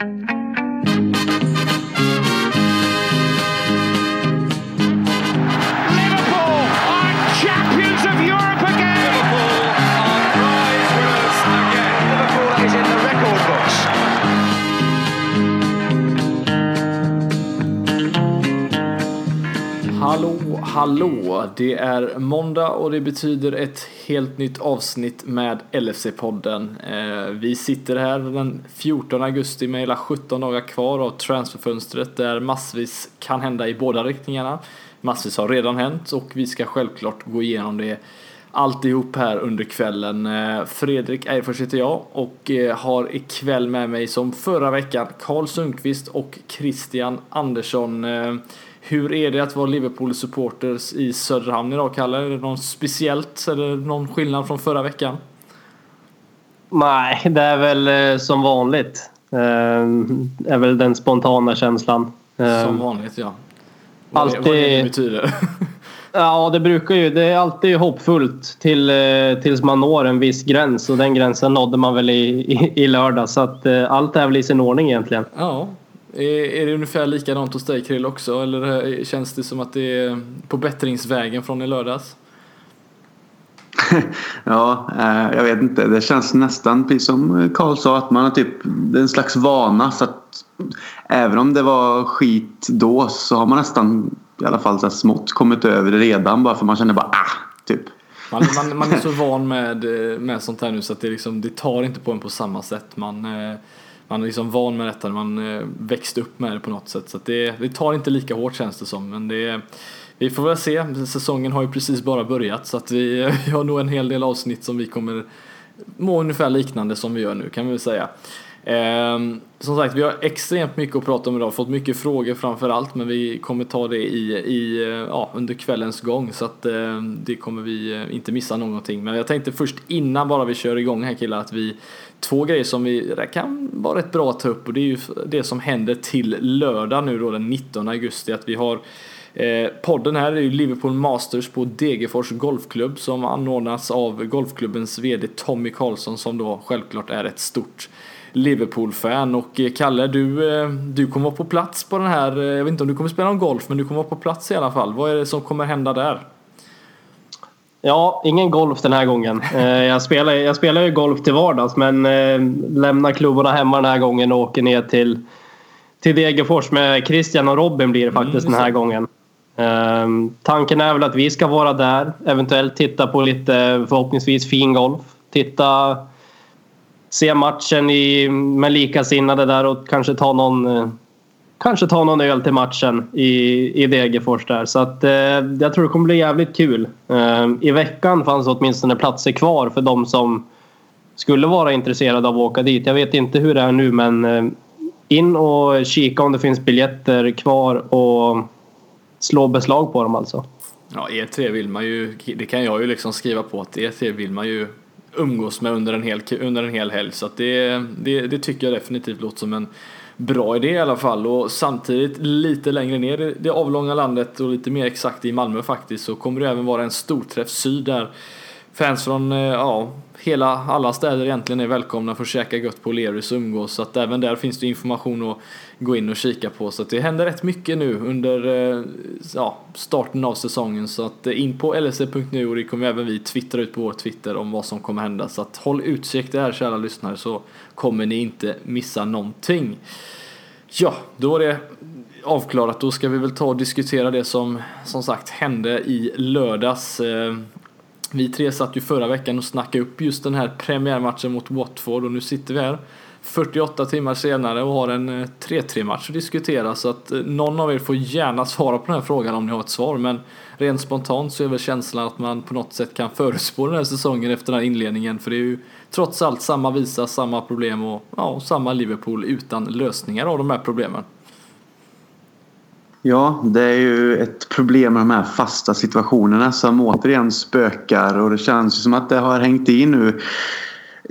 Liverpool Hallå, hallå! Det är måndag och det betyder ett helt nytt avsnitt med LFC-podden. Eh, vi sitter här den 14 augusti med hela 17 dagar kvar av transferfönstret där massvis kan hända i båda riktningarna. Massvis har redan hänt och vi ska självklart gå igenom det alltihop här under kvällen. Eh, Fredrik Eifors heter jag och eh, har ikväll med mig som förra veckan Karl Sundqvist och Christian Andersson. Hur är det att vara Liverpool-supporters i Söderhamn idag, Kalle? Är det något speciellt? Eller någon skillnad från förra veckan? Nej, det är väl eh, som vanligt. Eh, är väl den spontana känslan. Eh, Som vanligt, ja. Vad det, vad Alltid- det betyder. Ja, det brukar ju. Det är alltid hoppfullt till, tills man når en viss gräns och den gränsen nådde man väl i, i, i lördag. Så att allt är väl i sin ordning egentligen. ja. Är, är det ungefär likadant hos dig, Krill, också? Eller känns det som att det är på bättringsvägen från i lördags? Ja, eh, jag vet inte. Det känns nästan precis som Karl sa att man har typ det är en slags vana. Så att även om det var skit då så har man nästan i alla fall så smått kommit över det redan bara för man känner bara ah, typ. Man, man, man är så van med, eh, med sånt här nu så att det, liksom, det tar inte på en på samma sätt. Man, eh, man är liksom van med detta, man eh, växte upp med det på något sätt. Så att det, det tar inte lika hårt känns det som. Men det, vi får väl se. Säsongen har ju precis bara börjat så att vi, vi har nog en hel del avsnitt som vi kommer må ungefär liknande som vi gör nu kan vi väl säga. Ehm, som sagt, vi har extremt mycket att prata om idag, fått mycket frågor framför allt, men vi kommer ta det i, i, ja, under kvällens gång. Så att eh, det kommer vi eh, inte missa någonting. Men jag tänkte först innan bara vi kör igång här killar att vi två grejer som vi det kan vara rätt bra att ta upp. Och det är ju det som händer till lördag nu då den 19 augusti. Att vi har Eh, podden här är ju Liverpool Masters på Degerfors Golfklubb som anordnas av golfklubbens VD Tommy Karlsson som då självklart är ett stort Liverpool-fan. Och eh, Kalle, du, eh, du kommer vara på plats på den här, eh, jag vet inte om du kommer spela någon golf, men du kommer vara på plats i alla fall. Vad är det som kommer hända där? Ja, ingen golf den här gången. Jag, spelar, jag spelar ju golf till vardags men lämnar klubborna hemma den här gången och åker ner till, till Degerfors med Christian och Robin blir det faktiskt Mm, den här så. gången. Eh, tanken är väl att vi ska vara där, eventuellt titta på lite förhoppningsvis fin golf. Titta, se matchen i, med likasinnade där och kanske ta någon eh, kanske ta någon öl till matchen i, i Degerfors där. Så att, eh, jag tror det kommer bli jävligt kul. Eh, I veckan fanns åtminstone platser kvar för de som skulle vara intresserade av att åka dit. Jag vet inte hur det är nu men eh, in och kika om det finns biljetter kvar och slå beslag på dem alltså. Ja, E3 vill man ju, det kan jag ju liksom skriva på att E3 vill man ju umgås med under en hel, under en hel helg. Så att det, det, det tycker jag definitivt låter som en bra idé i alla fall. Och samtidigt lite längre ner i det avlånga landet och lite mer exakt i Malmö faktiskt så kommer det även vara en storträff syd där fans från eh, ja, hela, alla städer egentligen är välkomna för att käka gött på Lerus och umgås. Så att även där finns det information att gå in och kika på. Så att det händer rätt mycket nu under eh, ja, starten av säsongen. Så att eh, in på lse.nu och det kommer även vi twittra ut på vår Twitter om vad som kommer hända. Så att håll utkik där kära lyssnare så kommer ni inte missa någonting. Ja, då var det avklarat. Då ska vi väl ta och diskutera det som som sagt hände i lördags. Vi tre satt ju förra veckan och snackade upp just den här premiärmatchen mot Watford och nu sitter vi här 48 timmar senare och har en eh, 3-3 match att diskutera. Så att eh, någon av er får gärna svara på den här frågan om ni har ett svar. Men rent spontant så är väl känslan att man på något sätt kan förutspå den här säsongen efter den här inledningen. För det är ju trots allt samma visa, samma problem och ja, samma Liverpool utan lösningar av de här problemen. Ja, det är ju ett problem med de här fasta situationerna som återigen spökar och det känns ju som att det har hängt i nu.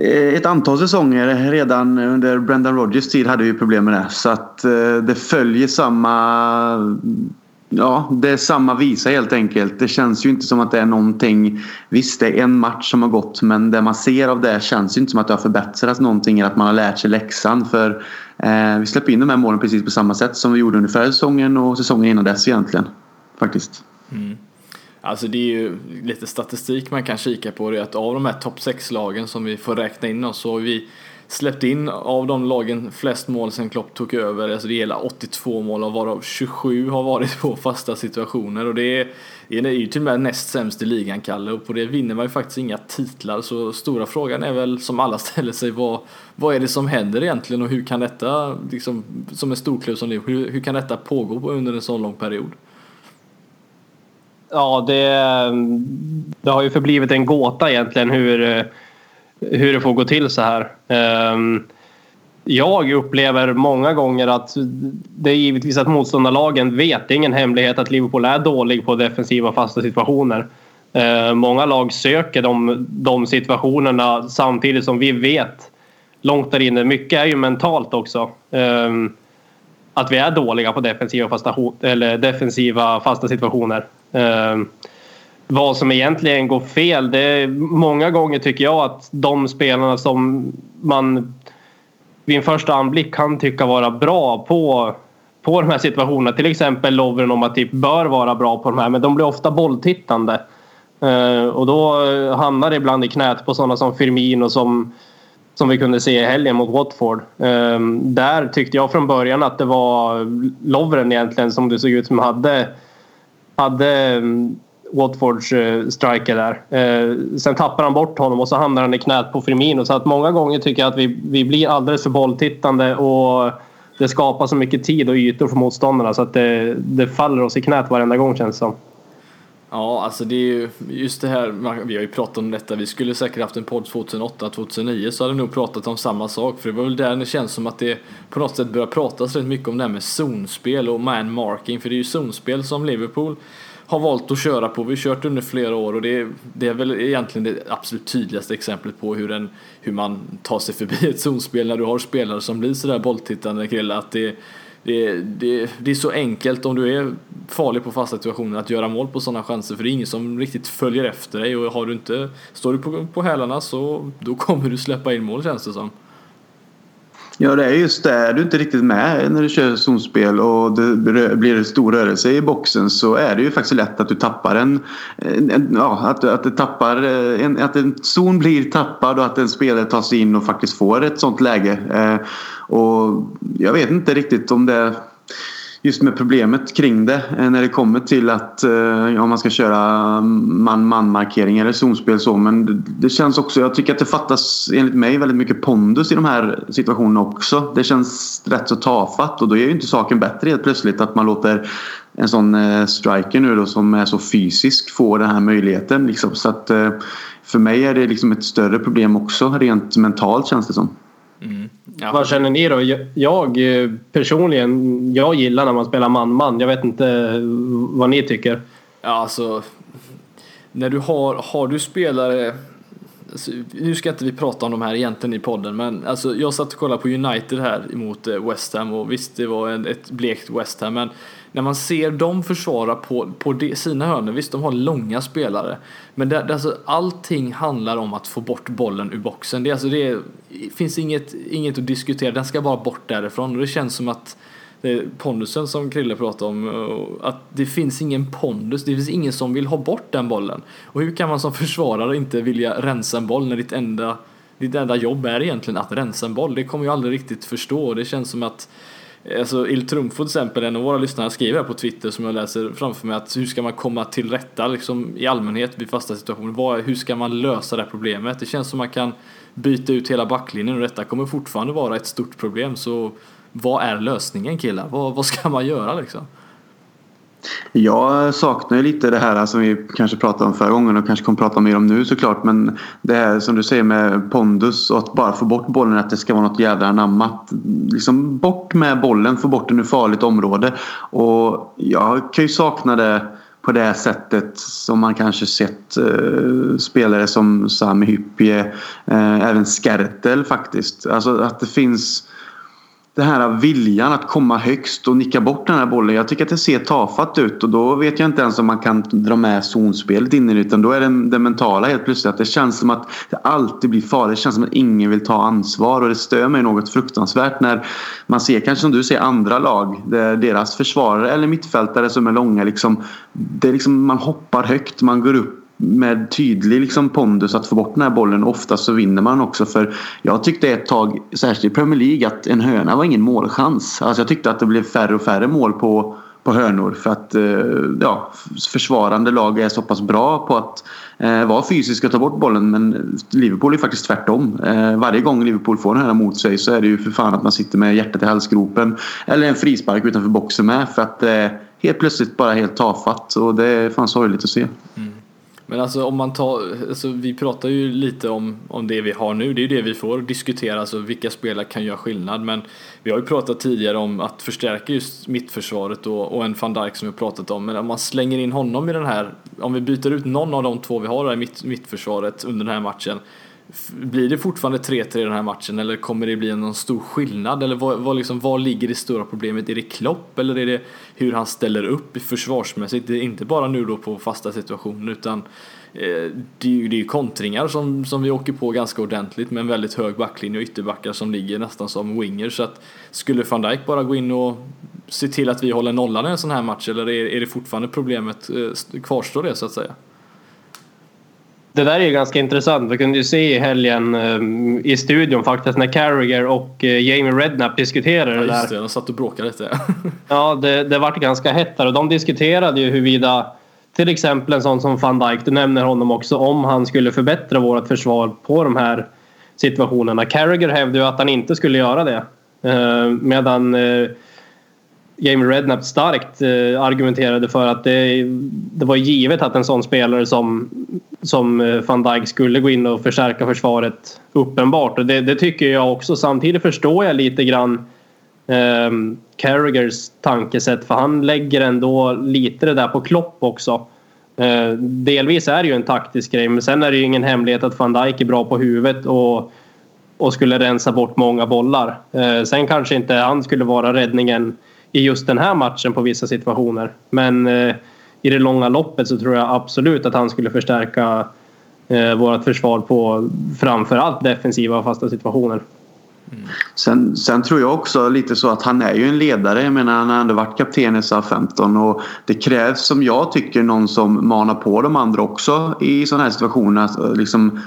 Eh, ett antal säsonger redan under Brendan Rodgers tid hade vi problem med det. Så att eh, det följer samma ja, det är samma visa helt enkelt. Det känns ju inte som att det är någonting. Visst, det är en match som har gått men det man ser av det känns ju inte som att det har förbättrats någonting eller att man har lärt sig läxan. För eh, vi släpper in de här målen precis på samma sätt som vi gjorde under förra säsongen och säsongen innan dess egentligen. Faktiskt. Mm. Alltså det är ju lite statistik man kan kika på det är att av de här topp 6-lagen som vi får räkna in oss så har vi släppt in av de lagen flest mål sen Klopp tog över. Alltså det gäller 82 mål av varav 27 har varit på fasta situationer och det är, det är ju till och med näst sämst i ligan Kalle och på det vinner man ju faktiskt inga titlar så stora frågan är väl som alla ställer sig vad, vad är det som händer egentligen och hur kan detta liksom som en storklubb som Liverpool hur, hur kan detta pågå under en så lång period? Ja, det, det har ju förblivit en gåta egentligen hur, hur det får gå till så här. Ehm, jag upplever många gånger att det är givetvis att motståndarlagen vet, det är ingen hemlighet att Liverpool är dålig på defensiva fasta situationer. Ehm, många lag söker de, de situationerna samtidigt som vi vet långt där inne, mycket är ju mentalt också. Ehm, att vi är dåliga på defensiva fasta, eller defensiva fasta situationer. Vad som egentligen går fel, det är många gånger tycker jag att de spelarna som man vid en första anblick kan tycka vara bra på, på de här situationerna. Till exempel Lovren och Matip typ bör vara bra på de här men de blir ofta bolltittande. Eh, och då hamnar det ibland i knät på sådana som Firmino som som vi kunde se i helgen mot Watford. Ehm, där tyckte jag från början att det var Lovren egentligen som det såg ut som hade, hade ehm, Watfords eh, striker där. Eh, sen tappar han bort honom och så hamnar han i knät på Firmino. Så att många gånger tycker jag att vi, vi blir alldeles för bolltittande och det skapar så mycket tid och ytor för motståndarna så att det, det faller oss i knät varenda gång känns det som. Ja, alltså det är ju just det här, vi har ju pratat om detta, vi skulle säkert haft en podd 2008, 2009 så hade vi nog pratat om samma sak för det var väl där det känns som att det på något sätt börjar pratas rätt mycket om det här med zonspel och man marking för det är ju zonspel som Liverpool har valt att köra på. Vi har kört under flera år och det är, det är väl egentligen det absolut tydligaste exemplet på hur, en, hur man tar sig förbi ett zonspel när du har spelare som blir sådär bolltittande Krille att det det, det, det är så enkelt om du är farlig på fasta situationer att göra mål på sådana chanser för det är ingen som riktigt följer efter dig och har du inte, står du på, på hälarna så då kommer du släppa in mål känns det som. Ja, det är just det. Är du inte riktigt med när du kör zonspel och det blir en stor rörelse i boxen så är det ju faktiskt lätt att du tappar en... en ja, att, att, du tappar, eh, en, att en zon blir tappad och att en spelare tar sig in och faktiskt får ett sånt läge. Eh, och jag vet inte riktigt om det just med problemet kring det eh, när det kommer till att eh, ja, man ska köra mm, man-man markering eller zonspel så men det, det, känns också, jag tycker att det fattas enligt mig väldigt mycket pondus i de här situationerna också. Det känns rätt så tafatt och då är ju inte saken bättre helt plötsligt att man låter en sån eh, striker nu då som är så fysisk få den här möjligheten liksom. så att för mig är det liksom ett större problem också rent mentalt känns det som. Mm. Ja. Vad känner ni då? Jag personligen, jag gillar när man spelar man-man. Jag vet inte vad ni tycker. Ja, alltså. När du har, har du spelare Alltså, nu ska inte vi prata om de här egentligen i podden men alltså, jag satt och kollade på United här emot eh, West Ham och visst det var en, ett blekt West Ham men när man ser dem försvara på, på de, sina hörnor, visst de har långa spelare men det, det, alltså, allting handlar om att få bort bollen ur boxen. Det, alltså, det finns inget, inget att diskutera, den ska bara bort därifrån och det känns som att pondusen som Krille pratade om, att det finns ingen pondus, det finns ingen som vill ha bort den bollen. Och hur kan man som försvarare inte vilja rensa en boll när ditt enda, ditt enda jobb är egentligen att rensa en boll? Det kommer jag aldrig riktigt förstå. Det känns som att Eh, alltså Il Trumfo till exempel, en av våra lyssnare skriver här på Twitter som jag läser framför mig att hur ska man komma till rätta liksom, i allmänhet vid fasta situationer? Vad, hur ska man lösa det här problemet? Det känns som man kan byta ut hela backlinjen och detta kommer fortfarande vara ett stort problem så vad är lösningen killar? Vad, vad ska man göra liksom? Jag saknar ju lite det här som vi kanske pratade om förra gången och kanske kommer prata mer om nu såklart. Men det här som du säger med pondus och att bara få bort bollen, att det ska vara något jävla anammat. Liksom bort med bollen, få bort den ur farligt område. Och jag kan ju sakna det på det sättet som man kanske sett eh, spelare som Sami Hyppie, eh, även Skertel faktiskt. Alltså att det finns den här viljan att komma högst och nicka bort den här bollen. Jag tycker att det ser tafatt ut och då vet jag inte ens om man kan dra med zonspelet in i det utan då är det det mentala helt plötsligt. Att det känns som att det alltid blir farligt. Det känns som att ingen vill ta ansvar och det stör mig något fruktansvärt när man ser kanske som du ser andra lag där deras försvarare eller mittfältare som är långa liksom, det är liksom man hoppar högt, man går upp med tydlig liksom pondus att få bort den här bollen. Ofta så vinner man också för jag tyckte ett tag, särskilt i Premier League, att en höna var ingen målchans. Alltså jag tyckte att det blev färre och färre mål på, på hörnor för att eh, ja, försvarande lag är så pass bra på att eh, vara fysiska och ta bort bollen men Liverpool är faktiskt tvärtom. Eh, varje gång Liverpool får en höna mot sig så är det ju för fan att man sitter med hjärtat i halsgropen eller en frispark utanför boxen med för att eh, helt plötsligt bara helt tafatt och det är fan sorgligt att se. Mm. Men alltså om man tar, alltså vi pratar ju lite om, om det vi har nu, det är ju det vi får diskutera, alltså vilka spelare kan göra skillnad. Men vi har ju pratat tidigare om att förstärka just mittförsvaret och, och en van Dijk som vi har pratat om. Men om man slänger in honom i den här, om vi byter ut någon av de två vi har i mitt, mittförsvaret under den här matchen. Blir det fortfarande 3-3 i den här matchen eller kommer det bli någon stor skillnad? Eller vad, vad, liksom, vad ligger det stora problemet? Är det Klopp eller är det hur han ställer upp försvarsmässigt? Det är inte bara nu då på fasta situationer utan eh, det är ju det är kontringar som, som vi åker på ganska ordentligt med en väldigt hög backlinje och ytterbackar som ligger nästan som winger. Så att skulle van Dijk bara gå in och se till att vi håller nollan i en sån här match eller är, är det fortfarande problemet, eh, kvarstår det så att säga? Det där är ju ganska intressant. Vi kunde ju se i helgen um, i studion faktiskt när Carragher och uh, Jamie Redknapp diskuterade ja, det där. Just det, de satt och bråkade lite. ja, det, det vart ganska hett där och de diskuterade ju huruvida till exempel en sån som van Dijk, du nämner honom också, om han skulle förbättra vårt försvar på de här situationerna. Carragher hävdade ju att han inte skulle göra det. Uh, medan uh, Jamie Redknapp starkt eh, argumenterade för att det, det var givet att en sån spelare som, som eh, van Dijk skulle gå in och förstärka försvaret uppenbart. Och det, det tycker jag också. Samtidigt förstår jag lite grann eh, Carragers tankesätt för han lägger ändå lite det där på Klopp också. Eh, delvis är det ju en taktisk grej men sen är det ju ingen hemlighet att van Dijk är bra på huvudet och, och skulle rensa bort många bollar. Eh, sen kanske inte han skulle vara räddningen i just den här matchen på vissa situationer. Men eh, i det långa loppet så tror jag absolut att han skulle förstärka eh, vårt försvar på framförallt defensiva och fasta situationer. Sen, sen, tror jag också lite så att han är ju en ledare. Jag menar han har ändå varit kapten i SA-15 och det krävs som jag tycker någon som manar på de andra också i sådana här situationer. Alltså, liksom,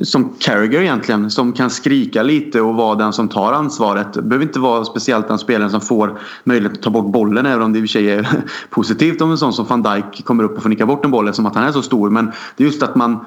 som Carragher egentligen som kan skrika lite och vara den som tar ansvaret. Det behöver inte vara speciellt den spelaren som får möjlighet att ta bort bollen även om det i och för sig är positivt om en sån som van Dijk kommer upp och får nicka bort en boll eftersom att han är så stor. Men det är just att man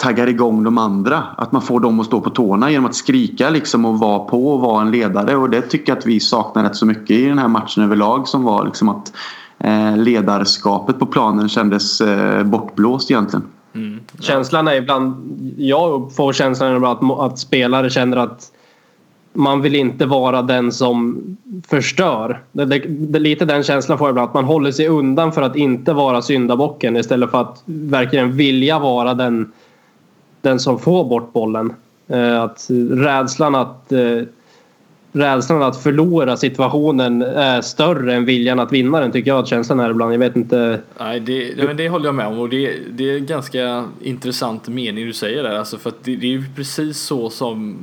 taggar igång de andra. Att man får dem att stå på tårna genom att skrika liksom och vara på och vara en ledare. Och det tycker jag att vi saknar rätt så mycket i den här matchen överlag som var liksom att eh, ledarskapet på planen kändes eh, bortblåst egentligen. Mm. Ja. Känslan är ibland, jag får känslan ibland att, att spelare känner att man vill inte vara den som förstör. Det, det, det, lite den känslan får jag ibland. Att man håller sig undan för att inte vara syndabocken istället för att verkligen vilja vara den den som får bort bollen. Eh, att rädslan att eh, rädslan att förlora situationen är större än viljan att vinna den tycker jag att känslan är ibland. Jag vet inte. Nej, det, men det håller jag med om och det, det är en ganska intressant mening du säger där. Alltså för att det, det är ju precis så som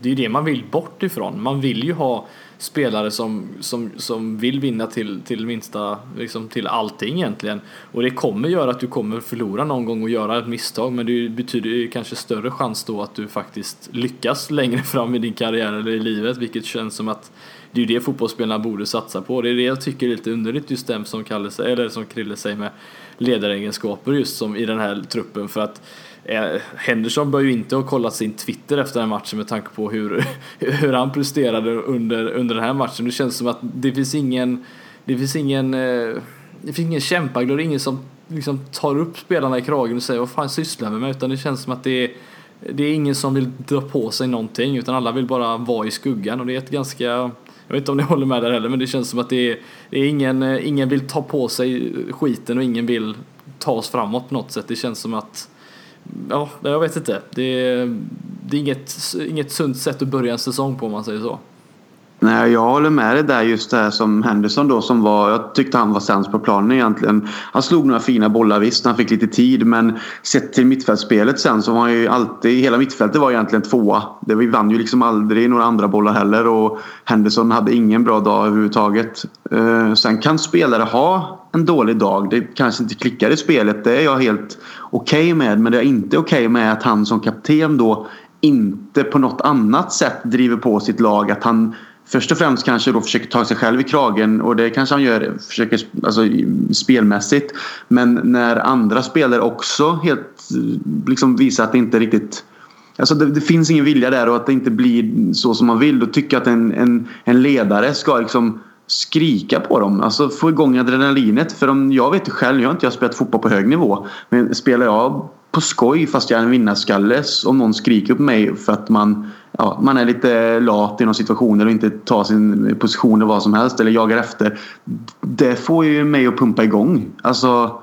det är det man vill bort ifrån. Man vill ju ha spelare som, som, som vill vinna till, till minsta, liksom till allting egentligen. Och det kommer göra att du kommer förlora någon gång och göra ett misstag men det betyder ju kanske större chans då att du faktiskt lyckas längre fram i din karriär eller i livet vilket känns som att det är ju det fotbollsspelarna borde satsa på. Det är det jag tycker är lite underligt just den som Kalle eller som Krille säger med ledaregenskaper just som i den här truppen för att Eh, Henderson bör ju inte ha kollat sin Twitter efter den matchen med tanke på hur, hur han presterade under, under den här matchen. Det känns som att det finns ingen, det finns ingen, eh, det finns ingen kämpaglöd, det är ingen som liksom tar upp spelarna i kragen och säger vad fan sysslar med mig utan det känns som att det är, det är ingen som vill dra på sig någonting utan alla vill bara vara i skuggan och det är ett ganska jag vet inte om ni håller med där heller men det känns som att det är, det är ingen, eh, ingen vill ta på sig skiten och ingen vill ta oss framåt på något sätt. Det känns som att ja, jag vet inte. Det är, det är inget, inget sunt sätt att börja en säsong på om man säger så. Nej, jag håller med dig där just det här som Henderson då som var, jag tyckte han var sämst på planen egentligen. Han slog några fina bollar visst, han fick lite tid men sett till mittfältsspelet sen så var han ju alltid, hela mittfältet var egentligen tvåa. Det, vi vann ju liksom aldrig några andra bollar heller och Henderson hade ingen bra dag överhuvudtaget. Eh, sen kan spelare ha en dålig dag, det kanske inte klickar i spelet, det är jag helt okej okay med men det är inte okej okay med att han som kapten då inte på något annat sätt driver på sitt lag. Att han först och främst kanske då försöker ta sig själv i kragen och det kanske han gör försöker, alltså, spelmässigt. Men när andra spelare också helt liksom visar att det inte riktigt Alltså det, det, finns ingen vilja där och att det inte blir så som man vill. Då tycker jag att en, en, en ledare ska liksom skrika på dem. Alltså få igång adrenalinet. För om, jag vet ju själv, jag har inte spelat fotboll på hög nivå. Men spelar jag på skoj fast jag är en vinnarskalle om någon skriker på mig för att man, ja, man är lite lat i någon situation och inte tar sin position eller vad som helst eller jagar efter. Det får ju mig att pumpa igång. Alltså,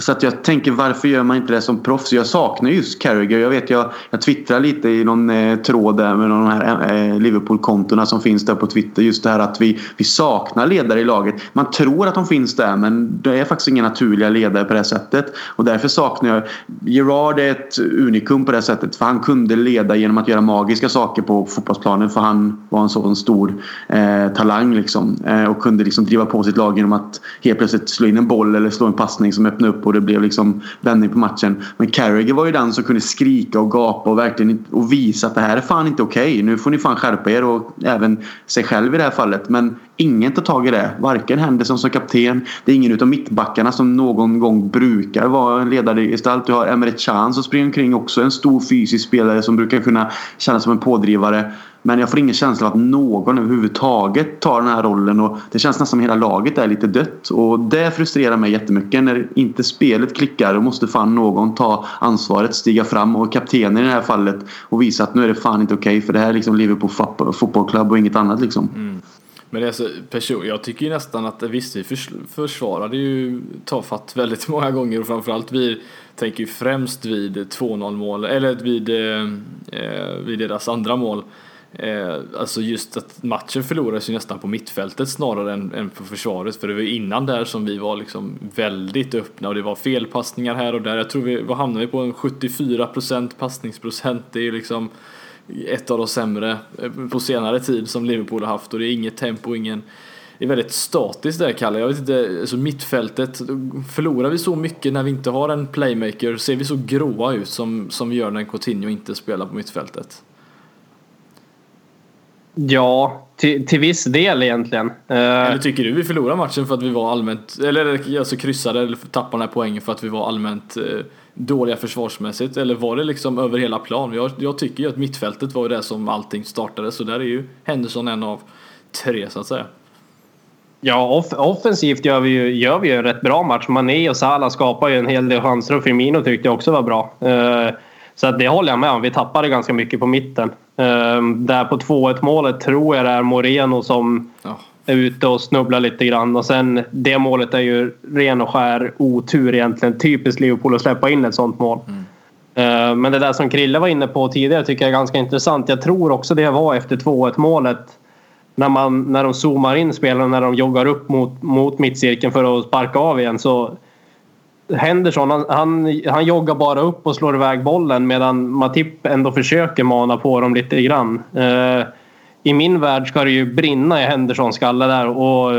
så att jag tänker varför gör man inte det som proffs? Jag saknar just Carragher. Jag vet jag, jag twittrar lite i någon eh, tråd där med de här eh, eh, Liverpool-kontona som finns där på Twitter. Just det här att vi, vi saknar ledare i laget. Man tror att de finns där men det är faktiskt inga naturliga ledare på det sättet. Och därför saknar jag... Gerard är ett unikum på det sättet. För han kunde leda genom att göra magiska saker på fotbollsplanen. För han var en sån stor eh, talang liksom. Eh, och kunde liksom driva på sitt lag genom att helt plötsligt slå in en boll eller slå en passning som öppnade upp och det blev liksom vändning på matchen. Men Carragher var ju den som kunde skrika och gapa och verkligen och visa att det här är fan inte okej. Okay. Nu får ni fan skärpa er och även sig själv i det här fallet. Men ingen tar tag i det. Varken Henderson som kapten. Det är ingen utav mittbackarna som någon gång brukar vara en ledargestalt. Du har Emre Can som springer omkring också. En stor fysisk spelare som brukar kunna kännas som en pådrivare. Men jag får ingen känsla av att någon överhuvudtaget tar den här rollen och det känns nästan som hela laget är lite dött. Och det frustrerar mig jättemycket när inte spelet klickar. Då måste fan någon ta ansvaret, stiga fram och kaptenen i det här fallet och visa att nu är det fan inte okej okay, för det här är liksom Liverpool fotbollsklubb och inget annat liksom. Mm. Men det är så, person, jag tycker ju nästan att visst vi försvarade ju tafatt väldigt många gånger och framförallt vi tänker ju främst vid 2-0 mål eller vid, eh, eh, vid deras andra mål. Eh, alltså just att matchen förlorades ju nästan på mittfältet snarare än, än på försvaret för det var innan där som vi var liksom väldigt öppna och det var felpassningar här och där. Jag tror vi, vad hamnade vi på en 74% passningsprocent. Det är ju liksom ett av de sämre eh, på senare tid som Liverpool har haft och det är inget tempo, ingen det är väldigt statiskt där Kalle. Jag vet inte, alltså mittfältet, förlorar vi så mycket när vi inte har en playmaker? Ser vi så gråa ut som, som vi gör när Coutinho inte spelar på mittfältet? Ja, till, till viss del egentligen. Eh, eller tycker du vi förlorar matchen för att vi var allmänt, eller alltså kryssade eller tappade den här poängen för att vi var allmänt eh, dåliga försvarsmässigt? Eller var det liksom över hela plan? Jag, jag tycker ju att mittfältet var det som allting startade så där är ju Henderson en av tre så att säga. Ja, off offensivt gör vi, ju, gör vi ju en rätt bra match. Mané och Salah skapar ju en hel del chanser och Firmino tyckte jag också var bra. Uh, så att det håller jag med om. Vi tappade ganska mycket på mitten. Um, där på 2-1 målet tror jag det är Moreno som oh. är ute och snubblar lite grann. Och sen det målet är ju ren och skär otur egentligen. Typiskt Liverpool att släppa in ett sånt mål. Mm. Uh, men det där som Krille var inne på tidigare tycker jag är ganska intressant. Jag tror också det var efter 2-1 målet. När, man, när de zoomar in spelarna, när de joggar upp mot, mot mittcirkeln för att sparka av igen. Så Henderson han, han, han joggar bara upp och slår iväg bollen medan Matip ändå försöker mana på dem lite grann. Eh, I min värld ska det ju brinna i Hendersons skalle där och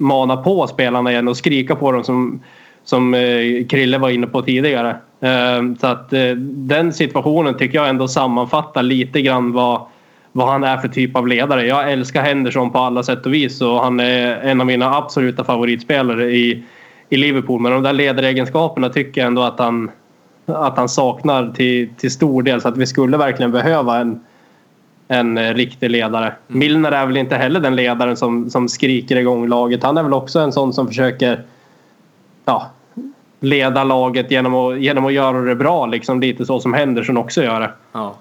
mana på spelarna igen och skrika på dem som, som eh, Krille var inne på tidigare. Eh, så att eh, den situationen tycker jag ändå sammanfattar lite grann vad, vad han är för typ av ledare. Jag älskar Henderson på alla sätt och vis och han är en av mina absoluta favoritspelare i i Liverpool. Men de där ledaregenskaperna tycker jag ändå att han, att han saknar till, till stor del. Så att vi skulle verkligen behöva en, en riktig ledare. Mm. Milner är väl inte heller den ledaren som, som skriker igång laget. Han är väl också en sån som försöker ja, leda laget genom att, genom att göra det bra. Liksom lite så som Henderson också gör det. Ja.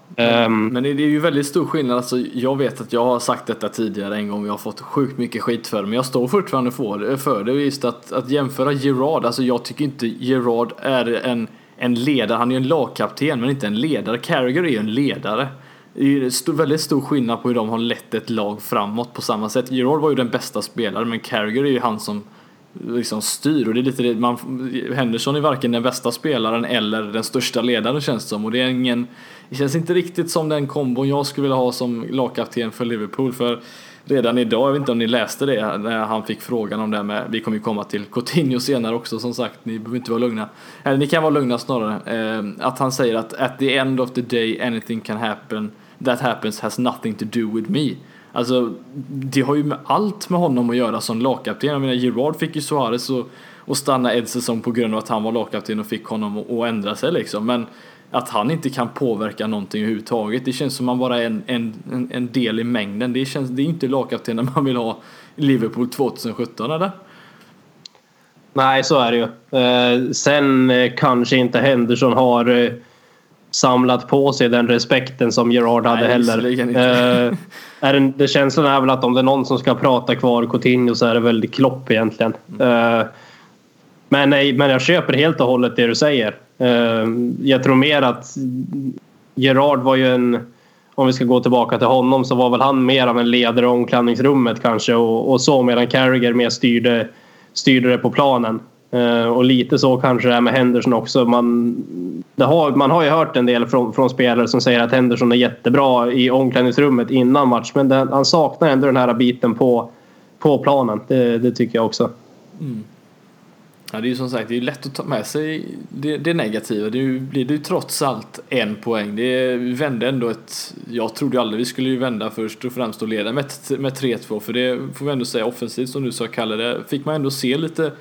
Um, men det är ju väldigt stor skillnad. Alltså, jag vet att jag har sagt detta tidigare en gång. Jag har fått sjukt mycket skit för det. Men jag står fortfarande för, för det. Just att, att jämföra Gerard. Alltså jag tycker inte Gerard är en, en ledare. Han är ju en lagkapten men inte en ledare. Carragher är ju en ledare. det är stor, väldigt stor skillnad på hur de har lett ett lag framåt på samma sätt. Gerard var ju den bästa spelaren men Carragher är ju han som liksom styr och det är lite det, man, Henderson är varken den bästa spelaren eller den största ledaren känns det som och det är ingen Det känns inte riktigt som den kombon jag skulle vilja ha som lagkapten för Liverpool för redan idag, jag vet inte om ni läste det när han fick frågan om det här med, vi kommer ju komma till Coutinho senare också som sagt, ni behöver inte vara lugna. Eller ni kan vara lugna snarare. Eh, att han säger att at the end of the day anything can happen, that happens has nothing to do with me. Alltså, det har ju med allt med honom att göra som lagkapten. Jag menar, Gerard fick ju Suarez att stanna en säsong på grund av att han var lagkapten och fick honom att ändra sig liksom. Men att han inte kan påverka någonting överhuvudtaget. Det känns som att han bara är en, en, en del i mängden. Det, känns, det är inte lagkaptenen man vill ha i Liverpool 2017 eller? Nej, så är det ju. Eh, sen eh, kanske inte Henderson har eh, samlat på sig den respekten som Gerard hade Nej, heller. Eh, är det, det känslan är väl att om det är någon som ska prata kvar Coutinho så är det väl Klopp egentligen. Eh, men, nej, men jag köper helt och hållet det du säger. Eh, jag tror mer att Gerard var ju en... Om vi ska gå tillbaka till honom så var väl han mer av en ledare i omklädningsrummet kanske och, och så medan Carragher mer styrde, styrde det på planen. Eh, och lite så kanske det är med Henderson också. Man, det har, man har ju hört en del från, från spelare som säger att Henderson är jättebra i omklädningsrummet innan match men den, han saknar ändå den här biten på, på planen. Det, det tycker jag också. Mm. Ja, det är ju som sagt, det är lätt att ta med sig det, det negativa. Det blir det ju trots allt en poäng. Det vi vände ändå ett... Jag trodde ju aldrig vi skulle ju vända först och främst och leda med, med 3-2. För det får vi ändå säga offensivt som du sa Kalle. Det fick man ändå se lite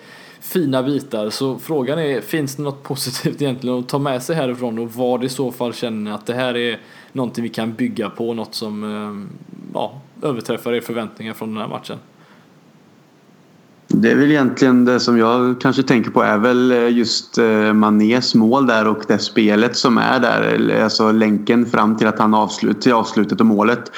fina bitar. Så frågan är, finns det något positivt egentligen att ta med sig härifrån? Och vad i så fall känner att det här är någonting vi kan bygga på? Något som eh, ja, överträffar er förväntningar från den här matchen? Det är väl egentligen det som jag kanske tänker på är väl eh, just eh, Manés mål där och det spelet som är där. Alltså länken fram till att han avslut, till avslutet och målet.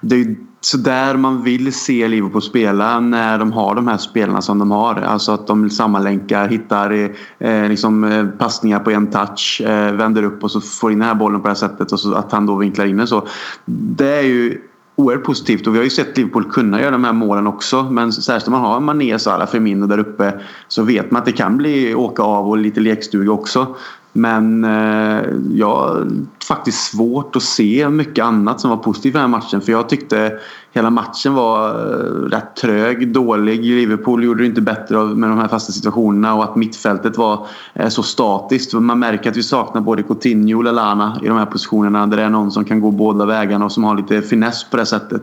Det är sådär så där man vill se Liverpool spela när de har de här spelarna som de har. Alltså att de sammanlänkar, hittar eh, liksom, eh, passningar på en touch, eh, vänder upp och så får in den här bollen på det här sättet och så att han då vinklar in den så. Det är ju oerhört positivt och vi har ju sett Liverpool kunna göra de här målen också. Men särskilt om man har Mané, Salah, Firmino där uppe så vet man att det kan bli åka av och lite lekstuga också. Men eh, jag har faktiskt svårt att se mycket annat som var positivt i den här matchen. För jag tyckte hela matchen var eh, rätt trög, dålig. Liverpool gjorde det inte bättre med de här fasta situationerna och att mittfältet var eh, så statiskt. Man märker att vi saknar både Coutinho och Lallana i de här positionerna där det är någon som kan gå båda vägarna och som har lite finess på det sättet.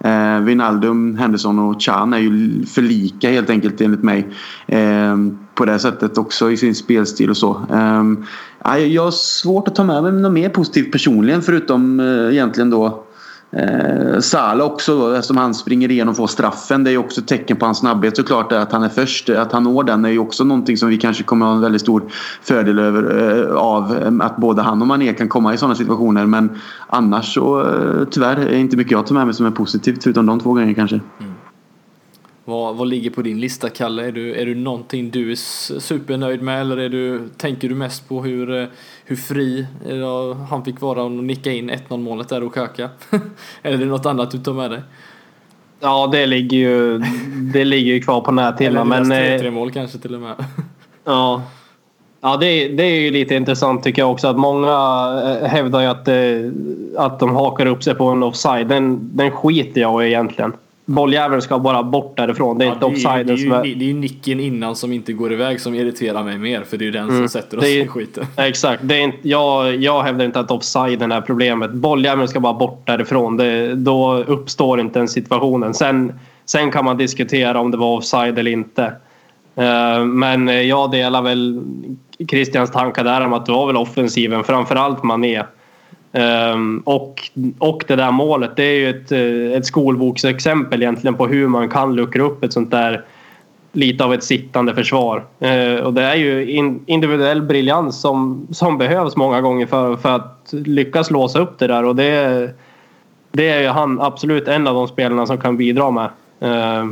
Eh, Wijnaldum, Henderson och Chan är ju för lika helt enkelt enligt mig. Eh, på det sättet också i sin spelstil och så. Eh, jag har svårt att ta med mig något mer positivt personligen förutom egentligen då Eh, Sala också då, eftersom han springer igenom och får straffen. Det är ju också ett tecken på hans snabbhet såklart att han är först. Att han når den är ju också någonting som vi kanske kommer ha en väldigt stor fördel över, eh, av. Eh, att både han och Mané kan komma i sådana situationer men annars så eh, tyvärr är det inte mycket jag tar med mig som är positivt förutom de två grejerna kanske. Mm. Vad, vad ligger på din lista Kalle? Är du, är du någonting du är supernöjd med eller är du, tänker du mest på hur, eh, hur fri eh, han fick vara och nicka in 1-0 målet där och köka? eller är det något annat du tar med dig? Ja, det ligger ju, det ligger ju kvar på Eller näthinnan. Men, deras eh, 3-3 mål kanske till och med? Ja, ja det, är- det är ju lite intressant tycker jag också att många hävdar ju att, att de hakar upp sig på en offside. Den, den skiter jag i egentligen. Bolljäveln ska bara bort därifrån. Det är inte Ja, ju- offsiden som är... det är ju nicken innan som inte går iväg som irriterar mig mer för det är ju den som Mm. sätter oss i skiten. Exakt. Det är inte, jag, jag hävdar inte att offsiden är problemet. Bolljäveln ska bara bort därifrån. Det, då uppstår inte den situationen. Sen, sen kan man diskutera om det var offside eller inte. Eh, Men jag delar väl Christians tankar där om att det var väl offensiven, framförallt Mané. Um, och, och det där målet, det är ju ett, eh, ett skolboksexempel egentligen på hur man kan luckra upp ett sånt där lite av ett sittande försvar. Uh, och det är ju in, individuell briljans som, som behövs många gånger för, för att lyckas låsa upp det där och det, det är ju han absolut en av de spelarna som kan bidra med. Uh,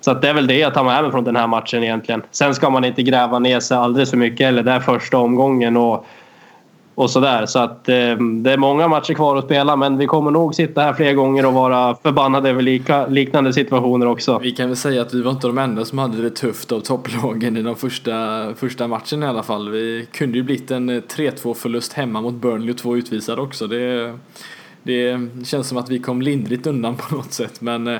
så att det är väl det jag tar med mig från den här matchen egentligen. Sen ska man inte gräva ner sig alldeles för mycket eller det är första omgången och och sådär. Så att eh, det är många matcher kvar att spela men vi kommer nog sitta här fler gånger och vara förbannade över lika, liknande situationer också. Vi kan väl säga att vi var inte de enda som hade det tufft av topplagen i den första, första matchen i alla fall. Vi kunde ju blivit en eh, 3-2 förlust hemma mot Burnley och två utvisade också. Det, det känns som att vi kom lindrigt undan på något sätt men eh,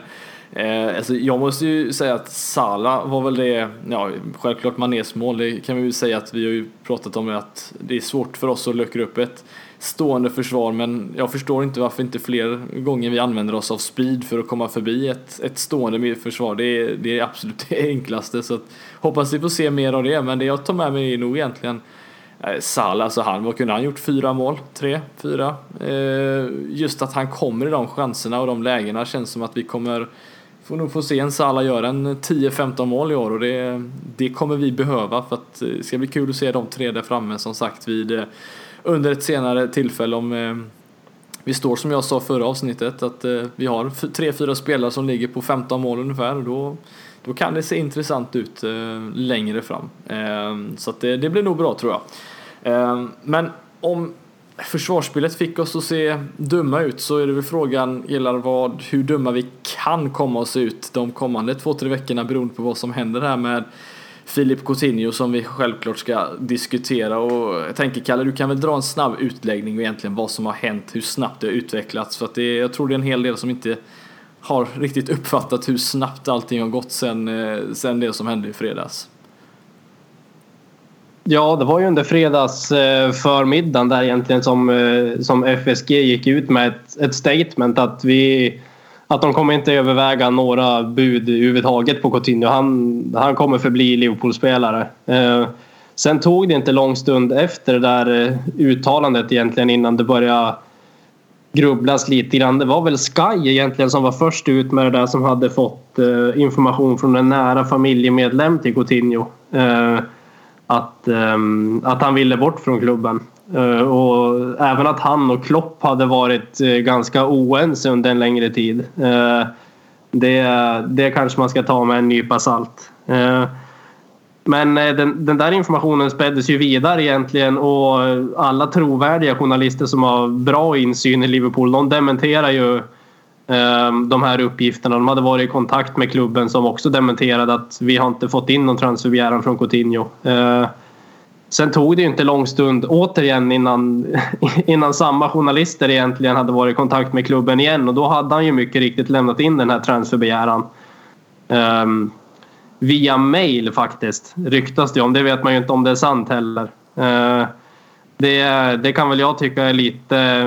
Eh, alltså jag måste ju säga att Sala var väl det, ja självklart Manés mål, det kan vi ju säga att vi har ju pratat om att det är svårt för oss att luckra upp ett stående försvar men jag förstår inte varför inte fler gånger vi använder oss av speed för att komma förbi ett, ett stående försvar. Det är, det är absolut det enklaste så att, hoppas vi får se mer av det men det jag tar med mig är nog egentligen eh, Salah, alltså han, vad kunde han gjort? Fyra mål? Tre? Fyra? Eh, just att han kommer i de chanserna och de lägena känns som att vi kommer får nog få se en Salah göra en 10-15 mål i år och det, det kommer vi behöva för att det ska bli kul att se de tre där framme som sagt vid eh, under ett senare tillfälle om eh, vi står som jag sa förra avsnittet att vi har tre, fyra spelare som ligger på 15 mål ungefär och då, då kan det se intressant ut längre fram. Så att det, det blir nog bra tror jag. Men om försvarsspelet fick oss att se dumma ut så är det väl frågan gillar vad, hur dumma vi kan komma att se ut de kommande två, tre veckorna beroende på vad som händer här med Filip Coutinho som vi självklart ska diskutera och jag tänker Kalle du kan väl dra en snabb utläggning egentligen vad som har hänt, hur snabbt det har utvecklats för att det, jag tror det är en hel del som inte har riktigt uppfattat hur snabbt allting har gått sen, eh, sen det som hände i fredags. Ja, det var ju under fredags eh, förmiddagen där egentligen som, eh, som FSG gick ut med ett, ett statement att vi att de kommer inte överväga några bud överhuvudtaget på Coutinho. Han, han kommer förbli Liverpool-spelare. Eh, sen tog det inte lång stund efter det där eh, uttalandet egentligen innan det började grubblas lite grann. Det var väl Sky egentligen som var först ut med det där som hade fått information från en nära familjemedlem till Coutinho att, ehm, att han ville bort från klubben. Eh, och även att han och Klopp hade varit eh, ganska oense under en längre tid. Eh, det, det kanske man ska ta med en nypa salt. Men den, den, där informationen späddes ju vidare egentligen och alla trovärdiga journalister som har bra insyn i Liverpool de dementerar ju Ehm, de här uppgifterna. De hade varit i kontakt med klubben som också dementerade att vi har inte fått in någon transferbegäran från Coutinho. Ehm, sen tog det inte lång stund återigen innan, innan samma journalister egentligen hade varit i kontakt med klubben igen och då hade han ju mycket riktigt lämnat in den här transferbegäran. Um, via mail faktiskt ryktas det om. Det vet man ju inte om det är sant heller. Uh, det, det kan väl jag tycka är lite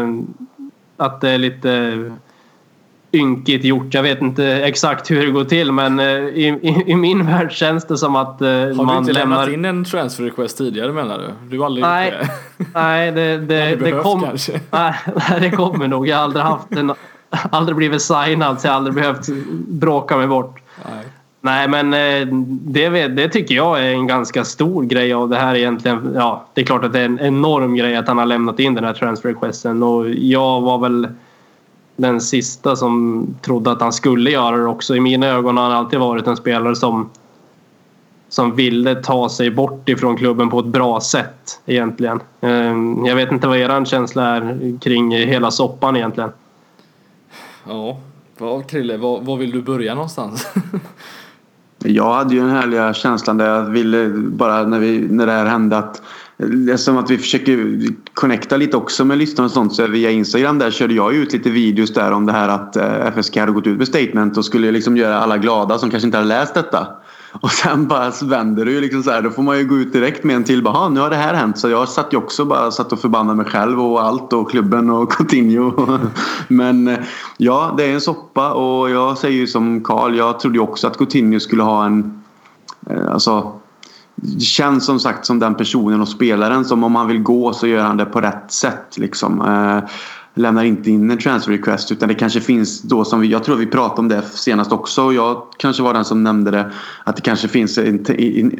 att det är lite ynkigt gjort. Jag vet inte exakt hur det går till men eh, i, i, i min värld känns det som att man eh, Har du inte lämnat in en transfer request tidigare menar du? Du har aldrig nej, gjort det? Nej, det, det, det, kom, nej, det kommer nog. Jag har aldrig haft en, aldrig blivit signad så jag har aldrig behövt bråka mig bort. Nej. Nej men eh, det, det tycker jag är en ganska stor grej av det här egentligen. Ja, det är klart att det är en enorm grej att han har lämnat in den här transfer requesten och jag var väl den sista som trodde att han skulle göra det också. I mina ögon har han alltid varit en spelare som som ville ta sig bort ifrån klubben på ett bra sätt egentligen. Ehm, jag vet inte vad er känsla är kring hela soppan egentligen. Ja, vad, Krille, var, var vill du börja någonstans? jag hade ju den härliga känslan där jag ville bara när, vi, när det här hände att Eftersom att vi försöker connecta lite också med lyssnarna och sånt. Så via Instagram där körde jag ut lite videos där om det här att eh, FSK hade gått ut med statement och skulle liksom göra alla glada som kanske inte hade läst detta. Och sen bara vänder det ju liksom så här. Då får man ju gå ut direkt med en till. Bara, nu har det här hänt. Så jag satt ju också bara satt och förbannade mig själv och allt och klubben och Coutinho. Men eh, ja, det är en soppa och jag säger ju som Karl. Jag trodde ju också att Coutinho skulle ha en eh, Alltså, det känns som sagt som den personen och spelaren som om han vill gå så gör han det på rätt sätt. Liksom. Eh, lämnar inte in en transfer request utan det kanske finns då som vi, jag tror vi pratade om det senast också och jag kanske var den som nämnde det att det kanske finns ett,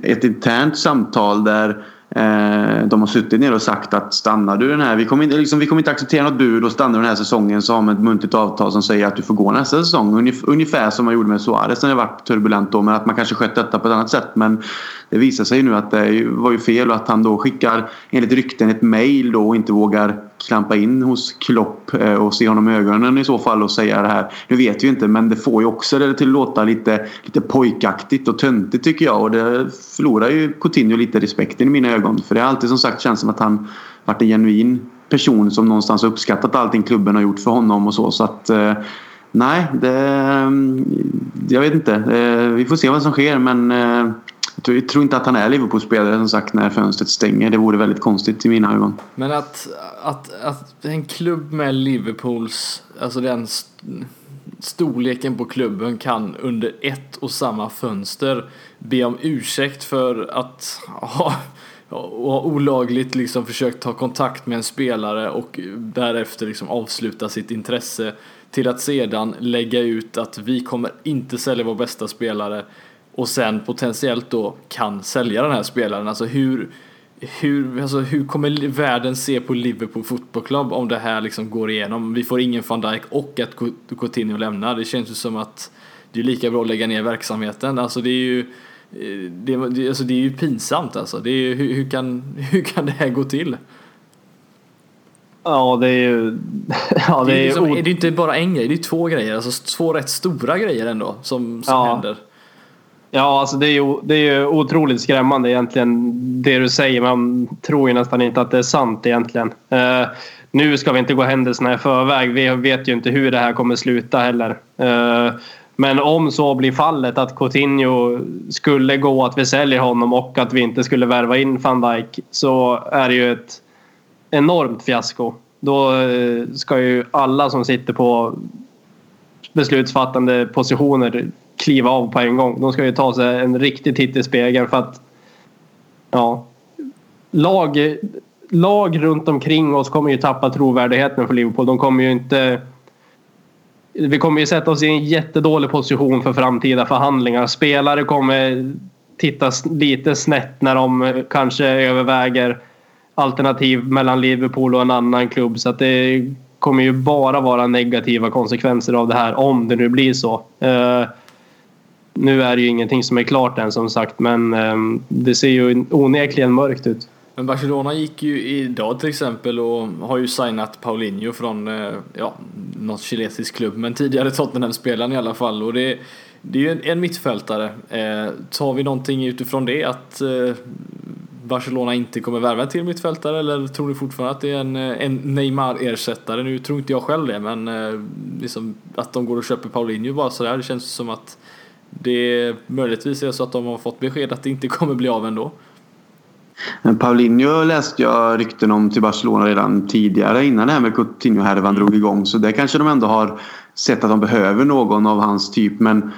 ett internt samtal där Eh, de har suttit ner och sagt att stannar du den här, vi kommer inte, liksom, vi kommer inte acceptera något bud och stannar du den här säsongen så har man ett muntligt avtal som säger att du får gå nästa säsong. Ungefär som man gjorde med Suarez när det var turbulent då men att man kanske skött detta på ett annat sätt. Men det visar sig nu att det var ju fel och att han då skickar enligt rykten ett mail då och inte vågar klampa in hos Klopp eh, och se honom i ögonen i så fall och säga det här. Nu vet vi inte men det får ju också det till att låta lite, lite pojkaktigt och töntigt tycker jag och det förlorar ju Coutinho lite respekten i mina ögon. För det har alltid som sagt känts som att han varit en genuin person som någonstans uppskattat allting klubben har gjort för honom och så. så att eh, Nej, det, mm, jag vet inte. Eh, vi får se vad som sker men jag tror inte att han är Liverpool-spelare som sagt när fönstret stänger. Det vore väldigt konstigt i mina ögon. Men att, att, att en klubb med Liverpools, alltså den storleken på klubben kan under ett och samma fönster be om ursäkt för att ha, ha olagligt liksom försökt ta kontakt med en spelare och därefter liksom avsluta sitt intresse till att sedan lägga ut att vi kommer inte sälja vår bästa spelare och sen potentiellt då kan sälja den här spelaren. Alltså hur, hur, alltså hur kommer världen se på Liverpool Football Club om det här liksom går igenom? Vi får ingen van Dijk och att Coutinho lämnar. Det känns ju som att det är lika bra att lägga ner verksamheten. Alltså det är ju eh, det, alltså det är ju pinsamt alltså. Det är, hur, hur, kan, hur kan det här gå till? Ja, det är ju... Ja, det, är, det är, liksom, det är inte bara en grej, det är två grejer. Alltså två rätt stora grejer ändå som, som ja. händer. Ja, alltså det är ju det är ju otroligt skrämmande egentligen det du säger. Man tror ju nästan inte att det är sant egentligen. Uh, nu ska vi inte gå händelserna i förväg. Vi vet ju inte hur det här kommer sluta heller. Uh, men om så blir fallet att Coutinho skulle gå, att vi säljer honom och att vi inte skulle värva in van Dijk så är det ju ett enormt fiasko. Då eh, ska ju alla som sitter på beslutsfattande positioner kliva av på en gång. De ska ju ta sig en riktig titt i spegeln för att ja, lag, lag runt omkring oss kommer ju tappa trovärdigheten för Liverpool. De kommer ju inte vi kommer ju sätta oss i en jättedålig position för framtida förhandlingar. Spelare kommer titta lite snett när de kanske överväger alternativ mellan Liverpool och en annan klubb. Så att det kommer ju bara vara negativa konsekvenser av det här om det nu blir så. Eh, nu är det ju ingenting som är klart än som sagt men ehm, det ser ju onekligen mörkt ut. Men Barcelona gick ju idag till exempel och har ju signat Paulinho från eh, ja, något kinesisk klubb men tidigare Tottenham-spelaren i alla fall och det, det är ju en, en mittfältare. Eh, tar vi någonting utifrån det att eh, Barcelona inte kommer värva till mittfältare eller tror ni fortfarande att det är en, eh, en Neymar-ersättare? Nu tror inte jag själv det men eh, liksom att de går och köper Paulinho bara sådär det känns som att det är möjligtvis är så att de har fått besked att det inte kommer bli av ändå. Paulinho läste jag rykten om till Barcelona redan tidigare innan det här med Coutinho-härvan drog igång. Så det kanske de ändå har sett att de behöver någon av hans typ. Men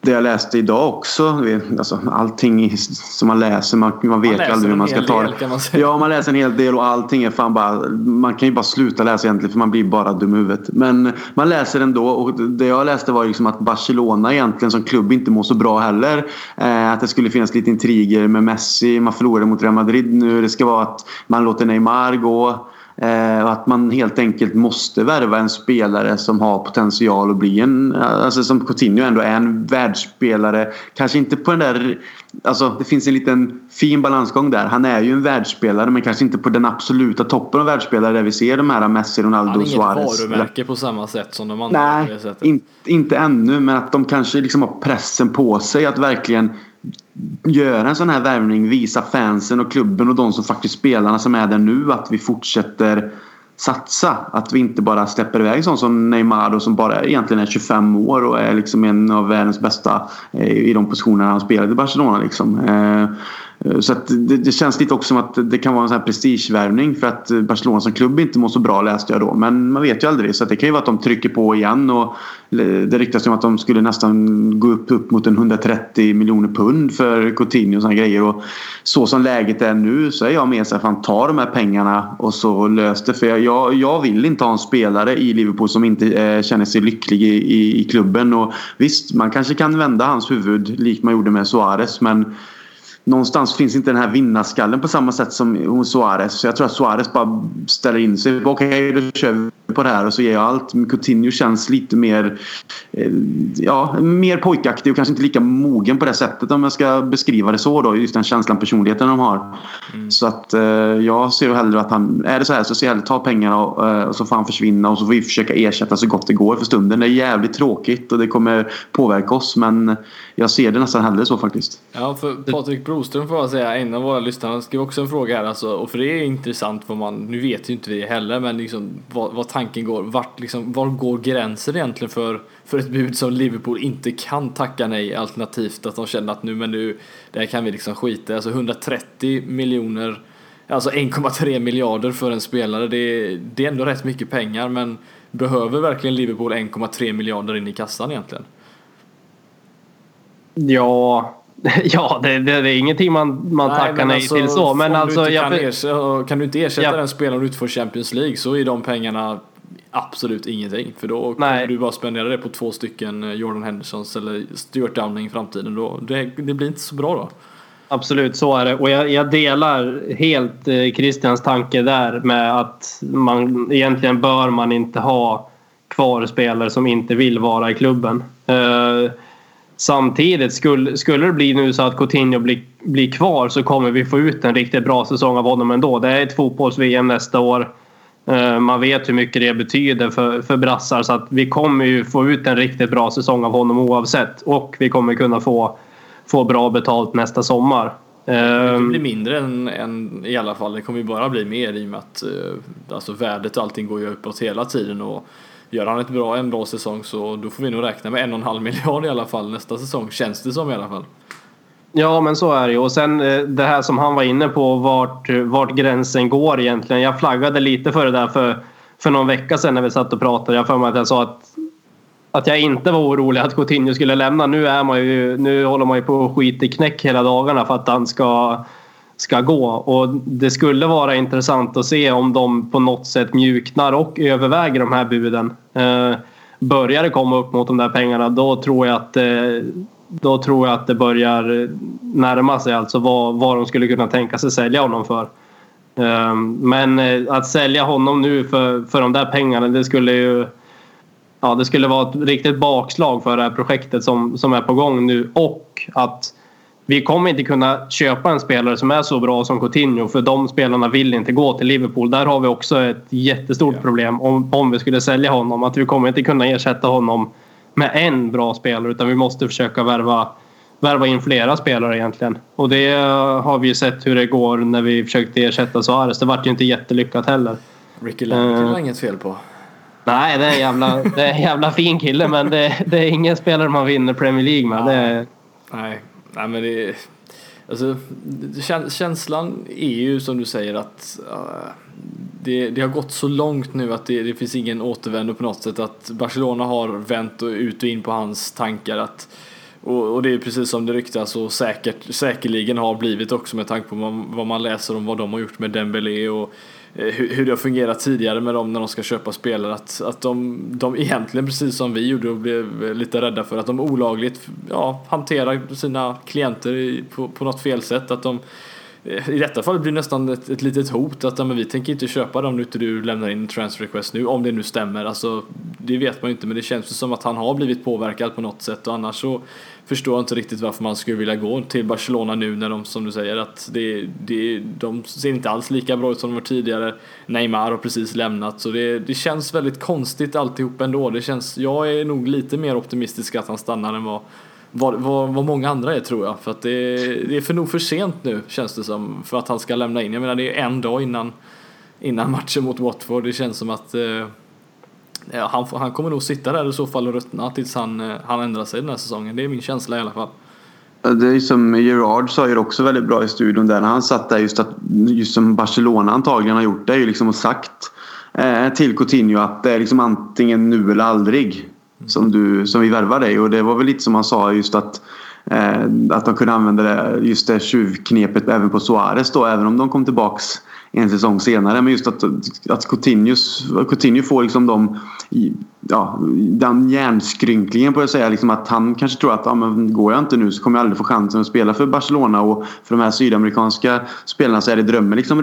det jag läste idag också. Alltså, allting som man läser, man, man vet ju aldrig hur man ska ta det. Man ja, man läser en hel del och allting är fan bara... Man kan ju bara sluta läsa egentligen för man blir bara dum i huvudet. Men man läser ändå och det jag läste var liksom att Barcelona egentligen som klubb inte mår så bra heller. Eh, att det skulle finnas lite intriger med Messi. Man förlorade mot Real Madrid nu. Det ska vara att man låter Neymar gå. Eh, och att man helt enkelt måste värva en spelare som har potential att bli en... Alltså som Coutinho ändå är en världsspelare. Kanske inte på den där... Alltså det finns en liten fin balansgång där. Han är ju en världsspelare men kanske inte på den absoluta toppen av världsspelare där vi ser de här Messi, Ronaldo, Suarez. Han är inget varumärke på samma sätt som de andra. Nej, in, inte ännu men att de kanske liksom har pressen på sig att verkligen göra en sån här värvning, visa fansen och klubben och de som faktiskt spelarna som är där nu att vi fortsätter satsa. Att vi inte bara släpper iväg sån som Neymar som bara egentligen är 25 år och är liksom en av världens bästa eh, i de positionerna han spelade i Barcelona. Liksom. Eh, Eh, så det, det, känns lite också som att det kan vara en sån här prestigevärvning för att eh, Barcelona som klubb inte mår så bra läste jag då. Men man vet ju aldrig. Så det kan ju vara att de trycker på igen. Och det ryktas om att de skulle nästan gå upp, upp mot en 130 miljoner pund för Coutinho och såna grejer. Och så som läget är nu så är jag med så att ta de här pengarna och så lös det. För jag, jag vill inte ha en spelare i Liverpool som inte eh, känner sig lycklig i, i, i klubben. Och visst, man kanske kan vända hans huvud likt man gjorde med Suarez. Men någonstans finns inte den här vinnarskallen på samma sätt som hos Suarez. Så jag tror att Suarez bara ställer in sig. Okej, okay, då kör vi på det här och så ger jag allt. Coutinho känns lite mer, eh, ja, mer pojkaktig och kanske inte lika mogen på det sättet om jag ska beskriva det så då. Just den känslan, personligheten de har. Mm. Så att eh, jag ser hellre att han, är det så här så ser jag hellre ta pengarna och, eh, och så får han försvinna och så får vi försöka ersätta så gott det går för stunden. Det är jävligt tråkigt och det kommer påverka oss men jag ser det nästan hellre så faktiskt. Ja, för Patrik Broström får jag säga, en av våra lyssnare skrev också en fråga här alltså, och för det är intressant vad man, nu vet ju inte vi heller, men liksom vad, vad tanken går, vart liksom, var går gränsen egentligen för, för ett bud som Liverpool inte kan tacka nej alternativt att de känner att nu men nu, det här kan vi liksom skita alltså 130 miljoner Alltså 1,3 miljarder för en spelare, det, det är ändå rätt mycket pengar men behöver verkligen Liverpool 1,3 miljarder in i kassan egentligen? Ja, ja det, det, det är ingenting man, man nej, tackar nej alltså, till så. Men alltså, du jag, kan, ersätta, kan du inte ersätta jag, den spelaren du inte får Champions League så är de pengarna absolut ingenting. För då kommer nej. du bara spendera det på två stycken eh, Jordan Hendersons eller Stuart Downing i framtiden. Då, det, det blir inte så bra då. Absolut, så är det. Och jag, jag delar helt eh, Christians tanke där med att man egentligen bör man inte ha kvar spelare som inte vill vara i klubben. Eh, Samtidigt skulle, skulle det bli nu så att Coutinho blir, blir kvar så kommer vi få ut en riktigt bra säsong av honom ändå. Det är ett fotbolls-VM nästa år. Eh, man vet hur mycket det betyder för, för brassar så att vi kommer ju få ut en riktigt bra säsong av honom oavsett. Och vi kommer kunna få, få bra betalt nästa sommar. Det kommer bli mindre än, än, i alla fall. Det kommer ju bara bli mer i och med att eh, alltså värdet och allting går ju uppåt hela tiden. Och Gör han ett bra, en bra säsong så då får vi nog räkna med en och en halv miljard i alla fall nästa säsong. Känns det som i alla fall. Ja men så är det ju. Och sen eh, det här som han var inne på vart, eh, vart gränsen går egentligen. Jag flaggade lite för det där för, för någon vecka sedan när vi satt och pratade. Jag för mig att jag sa att, att jag inte var orolig att Coutinho skulle lämna. Nu, är man ju, nu håller man ju på att skita i knäck hela dagarna för att han ska ska gå. Och det skulle vara intressant att se om de på något sätt mjuknar och överväger de här buden. Eh, börjar det komma upp mot de där pengarna då tror jag att, eh, då tror jag att det börjar närma sig alltså vad, vad de skulle kunna tänka sig sälja honom för. Eh, men eh, att sälja honom nu för, för de där pengarna det skulle ju Ja, det skulle vara ett riktigt bakslag för det här projektet som, som är på gång nu och att vi kommer inte kunna köpa en spelare som är så bra som Coutinho för de spelarna vill inte gå till Liverpool. Där har vi också ett jättestort problem om, om vi skulle sälja honom. Att vi kommer inte kunna ersätta honom med en bra spelare utan vi måste försöka värva, värva in flera spelare egentligen. Och det har vi ju sett hur det går när vi försökte ersätta Suarez. Det vart ju inte jättelyckat heller. Ricky Lambert uh, var inget fel på. Nej, det är en jävla, det är en jävla fin kille men det, det är ingen spelare man vinner Premier League med. Ja. Det, Nej, Nej men det Alltså, känslan är ju som du säger att uh, det, det, har gått så långt nu att det, det finns ingen återvändo på något sätt. Att Barcelona har vänt och ut och in på hans tankar. Att, och, och det är precis som det ryktas och säkert, säkerligen har blivit också med tanke på vad, vad man läser om vad de har gjort med Dembélé och Eh, hur, det har fungerat tidigare med dem när de ska köpa spelare. Att, att de, de egentligen, precis som vi gjorde och blev lite rädda för, att de olagligt ja, hanterar sina klienter på, på något fel sätt. Att de, i detta fall blir det nästan ett, ett litet hot att men vi tänker inte köpa dem nu inte du lämnar in transfer request nu, om det nu stämmer. Alltså, det vet man ju inte, men det känns som att han har blivit påverkad på något sätt och annars så förstår jag inte riktigt varför man skulle vilja gå till Barcelona nu när de, som du säger, att det, det, de ser inte alls lika bra ut som de var tidigare. Neymar har precis lämnat, så det, det känns väldigt konstigt alltihop ändå. Det känns, jag är nog lite mer optimistisk att han stannar än vad, vad, vad, vad många andra är tror jag. För att det, det är för nog för sent nu känns det som för att han ska lämna in. Jag menar det är en dag innan, innan matchen mot Watford. Det känns som att eh, han, han kommer nog sitta där i så fall och ruttna tills han, eh, han ändrar sig den här säsongen. Det är min känsla i alla fall. Det är som Gerard sa ju också väldigt bra i studion där när han satt där just att just som Barcelona antagligen har gjort det är ju liksom och sagt eh, till Coutinho att det är liksom antingen nu eller aldrig som, du, som vi värvar dig. Och det var väl lite som han sa just att Eh, att de kunde använda det, just det tjuvknepet även på Suarez då även om de kom tillbaks en säsong senare. Men just att, att Coutinho, Coutinho får liksom de, ja, den hjärnskrynklingen på att säga. Liksom att han kanske tror att ah, men går jag inte nu så kommer jag aldrig få chansen att spela för Barcelona. Och för de här sydamerikanska spelarna så är det drömmen. Liksom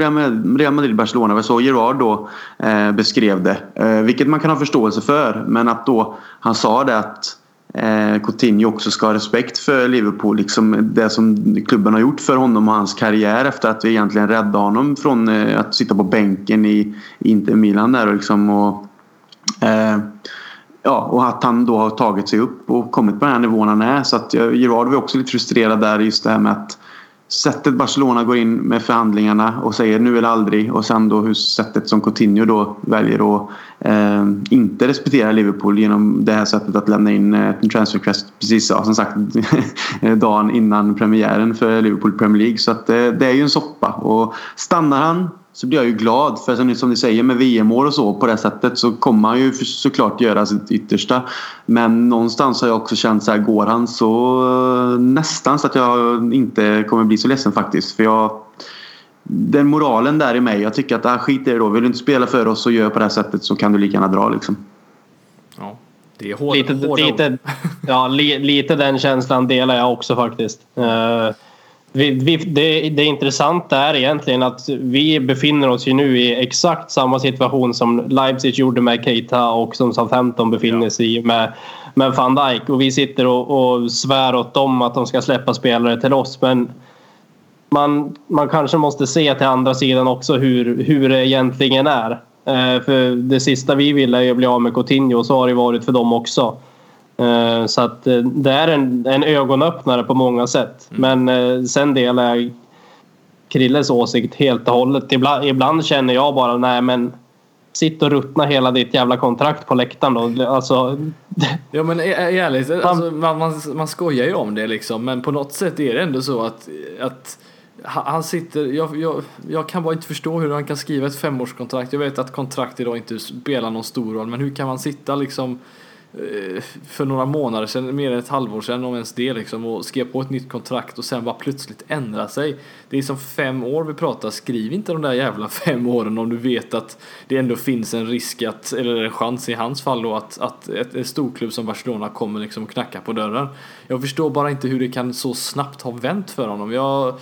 Real Madrid-Barcelona. Det var så Gerard då eh, beskrev det. Eh, vilket man kan ha förståelse för. Men att då han sa det att eh, Coutinho också ska ha respekt för Liverpool. Liksom det som klubben har gjort för honom och hans karriär efter att vi egentligen räddade honom från eh, att sitta på bänken i, Inter Milan där och liksom och, eh, Ja, och att han då har tagit sig upp och kommit på den här nivån han är. Så att Gerard var också lite frustrerad där just det här med att sättet Barcelona går in med förhandlingarna och säger nu eller aldrig och sen då hur sättet som Coutinho då väljer att eh, inte respektera Liverpool genom det här sättet att lämna in eh, en transfer request precis ja, som sagt dagen innan premiären för Liverpool Premier League. Så att eh, det är ju en soppa. Och stannar han så blir jag ju glad. För som ni säger med VM-år och så på det sättet så kommer han ju såklart göra sitt yttersta. Men någonstans har jag också känt så här, går han så nästan så att jag inte kommer bli så ledsen faktiskt. För jag den moralen där i mig. Jag tycker att ah, skit i det då. Vill du inte spela för oss och gör på det här sättet så kan du lika gärna dra liksom. Ja, det är hårda, lite, hårda lite, ja, li, lite den känslan delar jag också faktiskt. Uh, vi, vi, det, det intressanta är egentligen att vi befinner oss ju nu i exakt samma situation som Leipzig gjorde med Keita och som Southampton befinner sig i med, med van Dijk. Och vi sitter och, och svär åt dem att de ska släppa spelare till oss. Men man, man kanske måste se till andra sidan också hur, hur det egentligen är. Eh, för det sista vi vill är ju att bli av med Coutinho och så har det varit för dem också. Eh, så att eh, det är en, en ögonöppnare på många sätt. Mm. Men eh, sen delar jag Krilles åsikt helt och hållet. Ibland, ibland känner jag bara nej men Sitt och ruttna hela ditt jävla kontrakt på läktaren då. Alltså, ja men ärligt, alltså, man, man, man skojar ju om det liksom. Men på något sätt är det ändå så att, att han sitter, jag, jag, jag kan bara inte förstå hur han kan skriva ett femårskontrakt. Jag vet att kontrakt idag inte spelar någon stor roll, men hur kan man sitta liksom Eh, för några månader sedan, mer än ett halvår sedan om ens det liksom och skrev på ett nytt kontrakt och sen bara plötsligt ändra sig. Det är som fem år vi pratar, skriv inte de där jävla fem åren om du vet att det ändå finns en risk att, eller en chans i hans fall då att, att ett, ett storklubb som Barcelona kommer liksom knacka på dörren. Jag förstår bara inte hur det kan så snabbt ha vänt för honom. Jag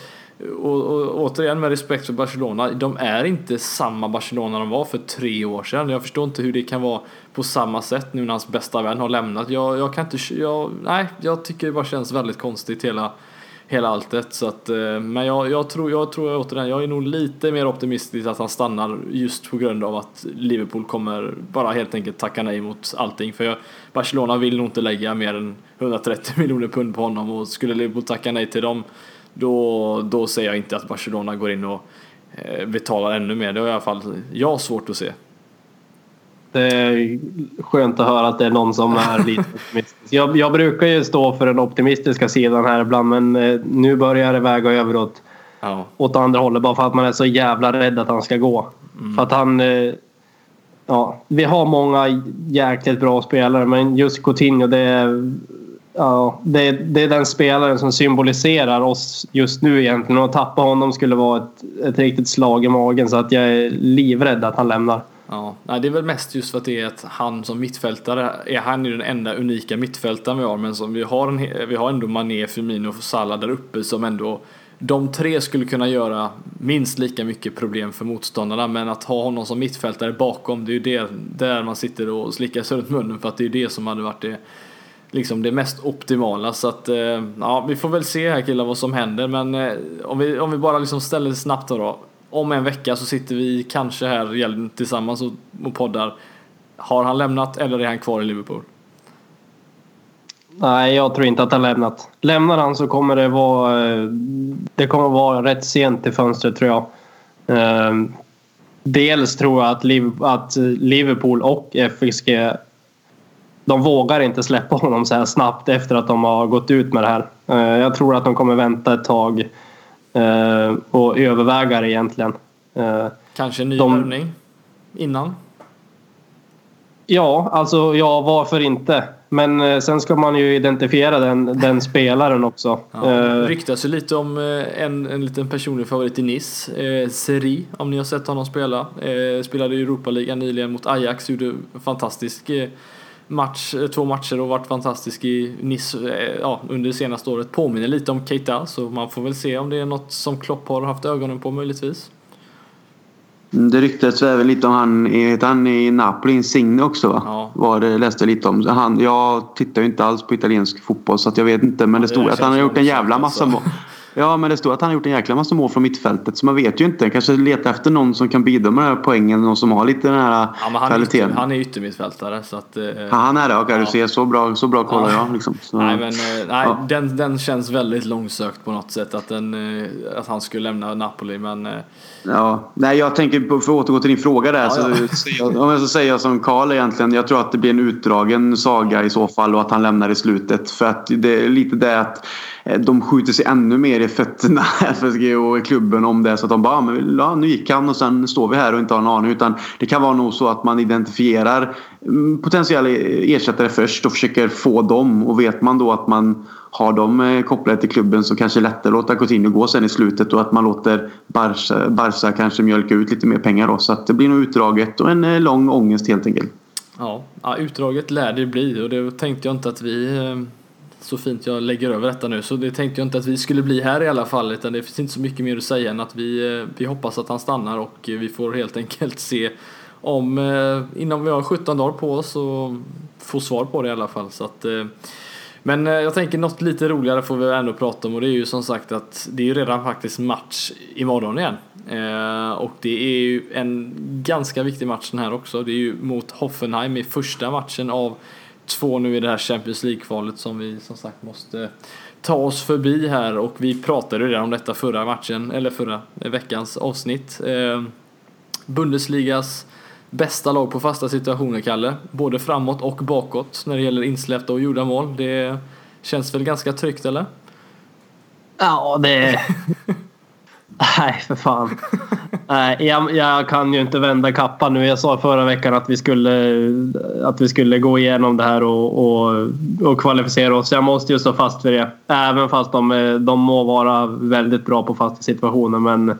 och, och, återigen med respekt för Barcelona, de är inte samma Barcelona de var för tre år sedan. Jag förstår inte hur det kan vara på samma sätt nu när hans bästa vän har lämnat. Jag, jag kan inte, jag, nej, jag tycker det bara känns väldigt konstigt hela, hela alltet. Så att, eh, men jag, jag, tror, jag tror återigen, jag är nog lite mer optimistisk att han stannar just på grund av att Liverpool kommer bara helt enkelt tacka nej mot allting. För jag, Barcelona vill nog inte lägga mer än 130 miljoner pund på honom och skulle Liverpool tacka nej till dem då, då ser jag inte att Barcelona går in och eh, betalar ännu mer. Det har i alla fall jag svårt att se. Det är skönt att höra att det är någon som är lite optimistisk. Jag, jag brukar ju stå för den optimistiska sidan här ibland men eh, nu börjar det väga över åt, ja. åt andra hållet bara för att man är så jävla rädd att han ska gå. Mm. För att han... Eh, ja, vi har många jäkligt bra spelare men just Coutinho det är Ja, det, det, är den spelaren som symboliserar oss just nu egentligen. Och att tappa honom skulle vara ett, ett riktigt slag i magen så att jag är livrädd att han lämnar. Ja, det är väl mest just för att det är att han som mittfältare är han ju den enda unika mittfältaren vi har. Men som vi har, en, vi har ändå Mané, Firmino och Salah där uppe som ändå de tre skulle kunna göra minst lika mycket problem för motståndarna men att ha honom som mittfältare bakom det är ju det där man sitter och slickar sig runt munnen för att det är det som hade varit det liksom det mest optimala. Så att, eh, ja, vi får väl se här killar vad som händer. Men eh, om vi, om vi bara liksom ställer det snabbt då, då. Om en vecka så sitter vi kanske här tillsammans och poddar. Har han lämnat eller är han kvar i Liverpool? Nej, jag tror inte att han lämnat. Lämnar han så kommer det vara, eh, det kommer vara rätt sent i fönstret tror jag. Dels tror jag att Liverpool och FSG de vågar inte släppa honom så här snabbt efter att de har gått ut med det här. Eh, jag tror att de kommer vänta ett tag eh, och överväga det egentligen. Eh, Kanske en ny de... värvning innan? Ja, alltså ja, varför inte? Men sen ska man ju identifiera den, den spelaren också. Ja, det ryktas ju lite om en, en liten personlig favorit i Nice, eh, Seri, om ni har sett honom spela. Eh, spelade i Europa-ligan nyligen mot Ajax, gjorde fantastisk eh, match, eh, två matcher och varit fantastisk i Nice eh, ja, under det senaste året. Påminner lite om Keita, så man får väl se om det är något som Klopp har haft ögonen på möjligtvis. Mm, Det ryktades även lite om han, heter han i Napoli, Insigne också va? Ja. Var det läste lite om. Han, jag tittar ju inte alls på italiensk fotboll så att jag vet inte. Men det det stod att han har gjort en jävla massa mål. Ja men det stod att han har gjort en jäkla massa mål från mittfältet. Så man vet ju inte. Kanske leta efter någon som kan bidra med den här poängen. Någon som har lite den här Ja, men han, är kvaliteten. han är yttermittfältare så att... Eh, Ja, han är det? Okej, Ja. du ser. Så bra, så bra kollar Ja. jag. Liksom. Så, Nej men eh, nej, Ja. den, den känns väldigt långsökt på något sätt att, den, eh, att han skulle lämna Napoli men eh, Ja, nej jag tänker på, för att återgå till din fråga där. Ja, så, jag- om jag så säger jag som Karl egentligen. Jag tror att det blir en utdragen saga i så fall och att han lämnar i slutet. För att det är lite det att Eh, de skjuter sig ännu mer i fötterna FSG och klubben om det. Så att de bara, "Ja, men, ja, nu gick han och sen står vi här och inte har en aning. Utan det kan vara nog så att man identifierar mm, potentiella ersättare först och försöker få dem. Och vet man då att man har dem eh, kopplade till klubben så kanske det är lättare att låta Coutinho gå sen i slutet och att man låter Barca, Barca kanske mjölka ut lite mer pengar då. Så att det blir nog utdraget och en eh, lång ångest helt enkelt. ja, utdraget lär det bli och det tänkte jag inte att vi så fint jag lägger över detta nu så det tänkte jag inte att vi skulle bli här i alla fall utan det finns inte så mycket mer att säga än att vi, eh, vi hoppas att han stannar och eh, vi får helt enkelt se om eh, innan vi har 17 dagar på oss och få svar på det i alla fall så att Men jag tänker något lite roligare får vi ändå prata om och det är ju som sagt att det är ju redan faktiskt match imorgon igen. Och det är ju en ganska viktig match den här också. Det är ju mot Hoffenheim i första matchen av två nu i det här Champions League-kvalet som vi som sagt måste ta oss förbi här och vi pratade redan om detta förra matchen, eller förra veckans avsnitt. Eh, Bundesligas bästa lag på fasta situationer, Kalle. Både framåt och bakåt när det gäller insläppta och gjorda mål. Det känns väl ganska tryggt, eller? Ja, det... Nej, för fan. Nej, jag, jag kan ju inte vända kappan nu. Jag sa förra veckan att vi skulle, att vi skulle gå igenom det här och, och, och kvalificera oss. Jag måste ju stå fast vid det. Även fast de, de må vara väldigt bra på fasta situationer. Men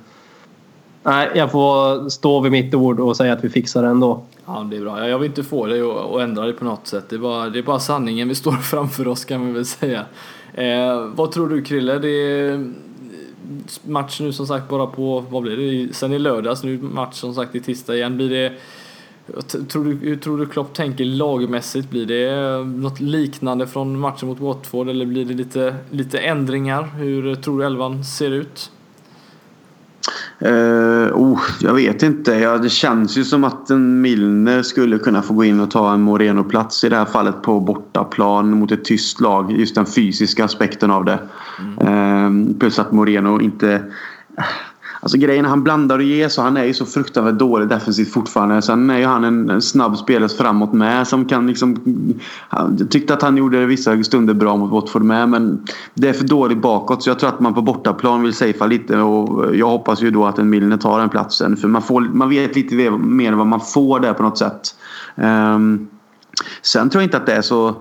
nej, jag får stå vid mitt ord och säga att vi fixar det ändå. Ja, det är bra. Jag vill inte få dig att ändra det på något sätt. Det är bara, det är bara sanningen vi står framför oss kan vi väl säga. Eh, vad tror du Krille? Det är match nu som sagt bara på, vad blir det, sen i lördags, nu match som sagt i tisdag igen. Blir det, tror du, hur tror du Klopp tänker lagmässigt? Blir det något liknande från matchen mot Watford eller blir det lite, lite ändringar? Hur tror du elvan ser ut? Uh, oh, jag vet inte. Ja, det känns ju som att en Milner skulle kunna få gå in och ta en Moreno-plats i det här fallet på bortaplan mot ett tyst lag. Just den fysiska aspekten av det. Eh, plus att Moreno inte... Alltså grejen han blandar och ger så han är ju så fruktansvärt dålig defensivt fortfarande. Sen är ju han en, en snabb spelare framåt med som kan liksom... Jag tyckte att han gjorde det vissa stunder bra mot Watford med men det är för dåligt bakåt så jag tror att man på bortaplan vill safea lite och eh, jag hoppas ju då att en Milner tar den platsen för man, får, man vet lite mer vad man får där på något sätt. Um, sen tror jag inte att det är så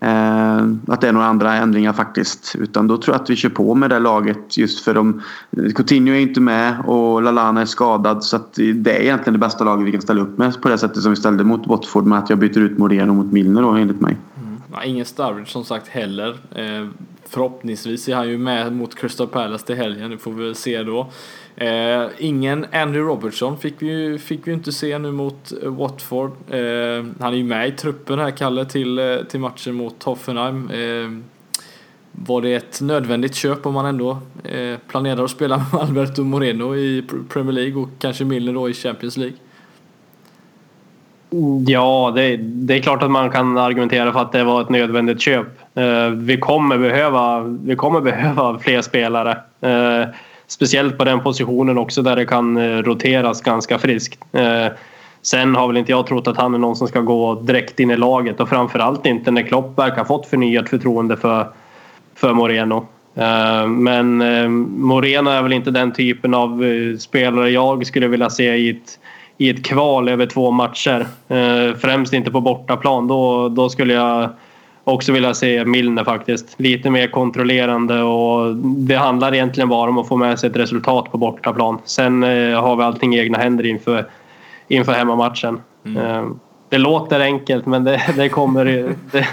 Eh, att det är några andra ändringar faktiskt. Utan då tror jag att vi kör på med det laget just för de Coutinho är inte med och Lalana är skadad så att det är egentligen det bästa laget vi kan ställa upp med på det sättet som vi ställde mot Watford med att jag byter ut Moreno mot Milner då enligt mig. Mm. Ja, ingen Sturridge som sagt heller. Eh, Förhoppningsvis är han ju med mot Crystal Palace till helgen, det får vi väl se då. Eh, ingen Andrew Robertson fick vi ju fick vi inte se nu mot eh, Watford. Eh, han är ju med i truppen här, Kalle, till, eh, till matchen mot Hoffenheim. Eh, var det ett nödvändigt köp om man ändå eh, planerar att spela med Alberto Moreno i Premier League och kanske Milner då i Champions League? Ja, det, det är klart att man kan argumentera för att det var ett nödvändigt köp. Eh, vi kommer behöva, vi kommer behöva fler spelare. Eh, speciellt på den positionen också där det kan eh, roteras ganska friskt. Sen har väl inte jag trott att han är någon som ska gå direkt in i laget och framförallt inte när Klopp verkar ha fått förnyat förtroende för, för Moreno. Men Moreno är väl inte den typen av spelare jag skulle vilja se i ett, i ett kval över två matcher. Eh, Främst inte på bortaplan. Då, då skulle jag också vilja se Milner faktiskt. Lite mer kontrollerande och det handlar egentligen bara om att få med sig ett resultat på bortaplan. Sen eh, har vi allting i egna händer inför, inför hemmamatchen. Mm. Eh, det låter enkelt men det, det kommer... Det, det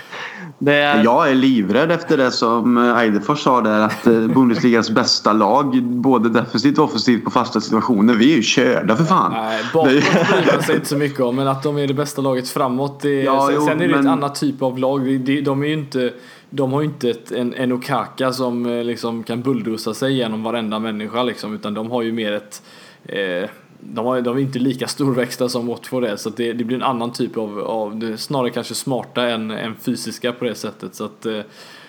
är... Jag är livrädd efter det som Eidefors sa där att eh, Bundesligas bästa lag både defensivt och offensivt på fasta situationer. Vi är ju körda för fan. Nej, bakåt bryr man sig inte så mycket om, men att de är det bästa laget framåt. Det, Ja, sen, jo, sen är det ett men- annat typ av lag. De, de, är inte, de har ju inte ett, en, en Okaka som eh, liksom kan bulldoza sig genom varenda människa liksom, utan de har ju mer ett eh, de, har, de är inte lika storväxta som Watford är så det, det blir en annan typ av, av snarare kanske smarta än, än fysiska på det sättet. Så att, eh,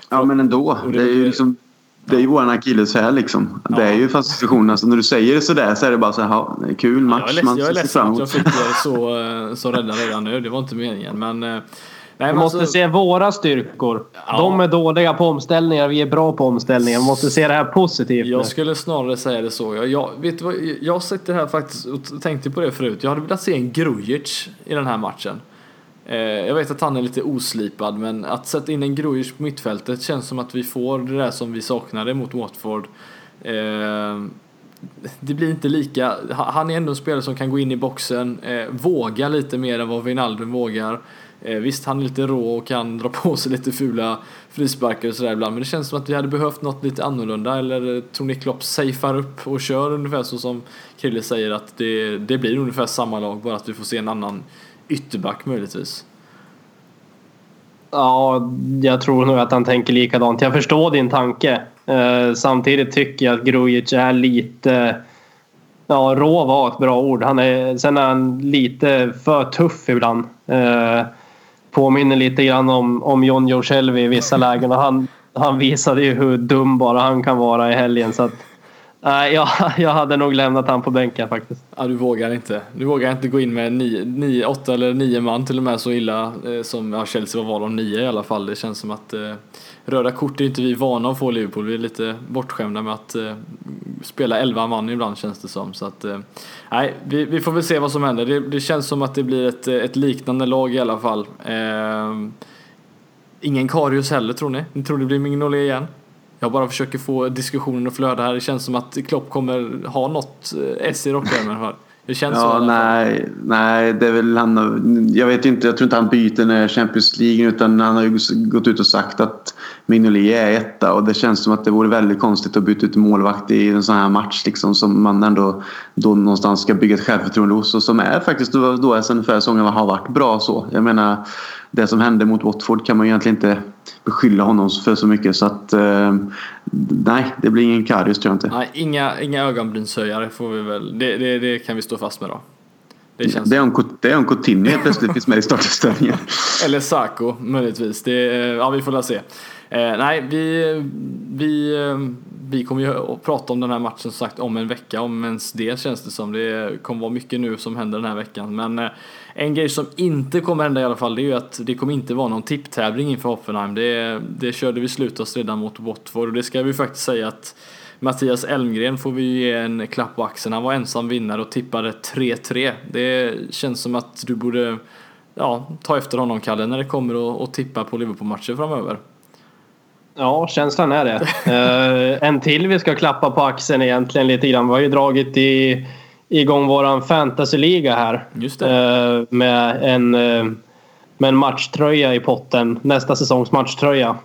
Ja men ändå. Det- Det är ju liksom det är ju våran akilleshäl liksom. Det är ju fasta situationer. Så när du säger det sådär så är det bara så här, ja, kul match. jag är ledsen, man jag är ledsen att jag fick er så, eh, så rädda redan nu. Det var inte meningen. Men, eh, nej, Vi måste alltså- se våra styrkor. Ja. De är dåliga på omställningar, vi är bra på omställningar. Vi måste se det här positivt nu. Jag skulle snarare säga det så. Jag, jag, vet vad, jag sitter här faktiskt och tänkte på det förut. Jag hade velat se en Grujic i den här matchen. Eh, jag vet att han är lite oslipad men att sätta in en Grujic på mittfältet känns som att vi får det där som vi saknade mot Watford. Eh, det blir inte lika. ha- Han är ändå en spelare som kan gå in i boxen, eh, våga lite mer än vad Wijnaldum vågar. Eh, visst, han är lite rå och kan dra på sig lite fula frisparkar och sådär ibland. Men det känns som att vi hade behövt något lite annorlunda. Eller tror ni Klopp safear upp och kör ungefär så som Krille säger att det, det blir ungefär samma lag. Bara att vi får se en annan ytterback möjligtvis. Ja, jag tror nog att han tänker likadant. Jag förstår din tanke. Eh, samtidigt tycker jag att Grujic är lite... Ja, rå var ett bra ord. Han är, sen är han lite för tuff ibland. Eh, påminner lite grann om, om John Joe Shelby i vissa lägen. Och han, han visade ju hur dum bara han kan vara i helgen. Så att, nej, jag, jag hade nog lämnat han på bänken faktiskt. Ja, du vågar inte. Du vågar inte gå in med nio, nio, åtta eller nio man till och med så illa eh, som ja, Chelsea var val om nio i alla fall. Det känns som att eh, röda kort är inte vi vana att få i Liverpool. Vi är lite bortskämda med att eh, spela elva man ibland känns det som. Så att, eh, nej, vi, vi får väl se vad som händer. Det, det känns som att det blir ett, eh, ett liknande lag i alla fall. Eh, ingen Karius heller tror ni? Ni tror det blir Mignolet igen? Jag bara försöker få diskussionen att flöda här. Det känns som att Klopp kommer ha något eh, S i rockärmen. Det känns så. Ja, fall. nej, nej, det är väl han. Jag vet inte, jag tror inte han byter när Champions League utan han har ju gått ut och sagt att Mignolet är etta och det känns som att det vore väldigt konstigt att byta ut målvakt i en sån här match liksom som man ändå då någonstans ska bygga ett självförtroende hos och som är faktiskt då, då sen förra säsongen har varit bra så. Jag menar det som hände mot Watford kan man ju egentligen inte beskylla honom för så mycket så att eh, nej, det blir ingen Karius tror jag inte. Nej, inga, inga ögonbrynshöjare får vi väl. Det, det, det kan vi stå fast med då. Det känns Det är om, det är om Coutinho plötsligt finns med i startuppställningen. Eller Sako möjligtvis. Det, ja, vi får la se. Eh, nej, vi, vi, eh, vi kommer ju att prata om den här matchen som sagt om en vecka. Om ens det känns det som. Det kommer vara mycket nu som händer den här veckan. Men eh, en grej som inte kommer hända i alla fall det är ju att det kommer inte vara någon tipptävling inför Hoffenheim. Det, det körde vi slut oss redan mot Watford och det ska vi faktiskt säga att Mattias Elmgren får vi ge en klapp på axeln. Han var ensam vinnare och tippade 3-3. Det känns som att du borde ja, ta efter honom Kalle när det kommer och att tippa på Liverpool-matcher framöver. Ja, känslan är det. Eh, en till vi ska klappa på axeln egentligen lite grann. Vi har ju dragit i, igång våran fantasyliga här. Just. Eh, med, en, eh, med en matchtröja i potten. Nästa säsongs matchtröja.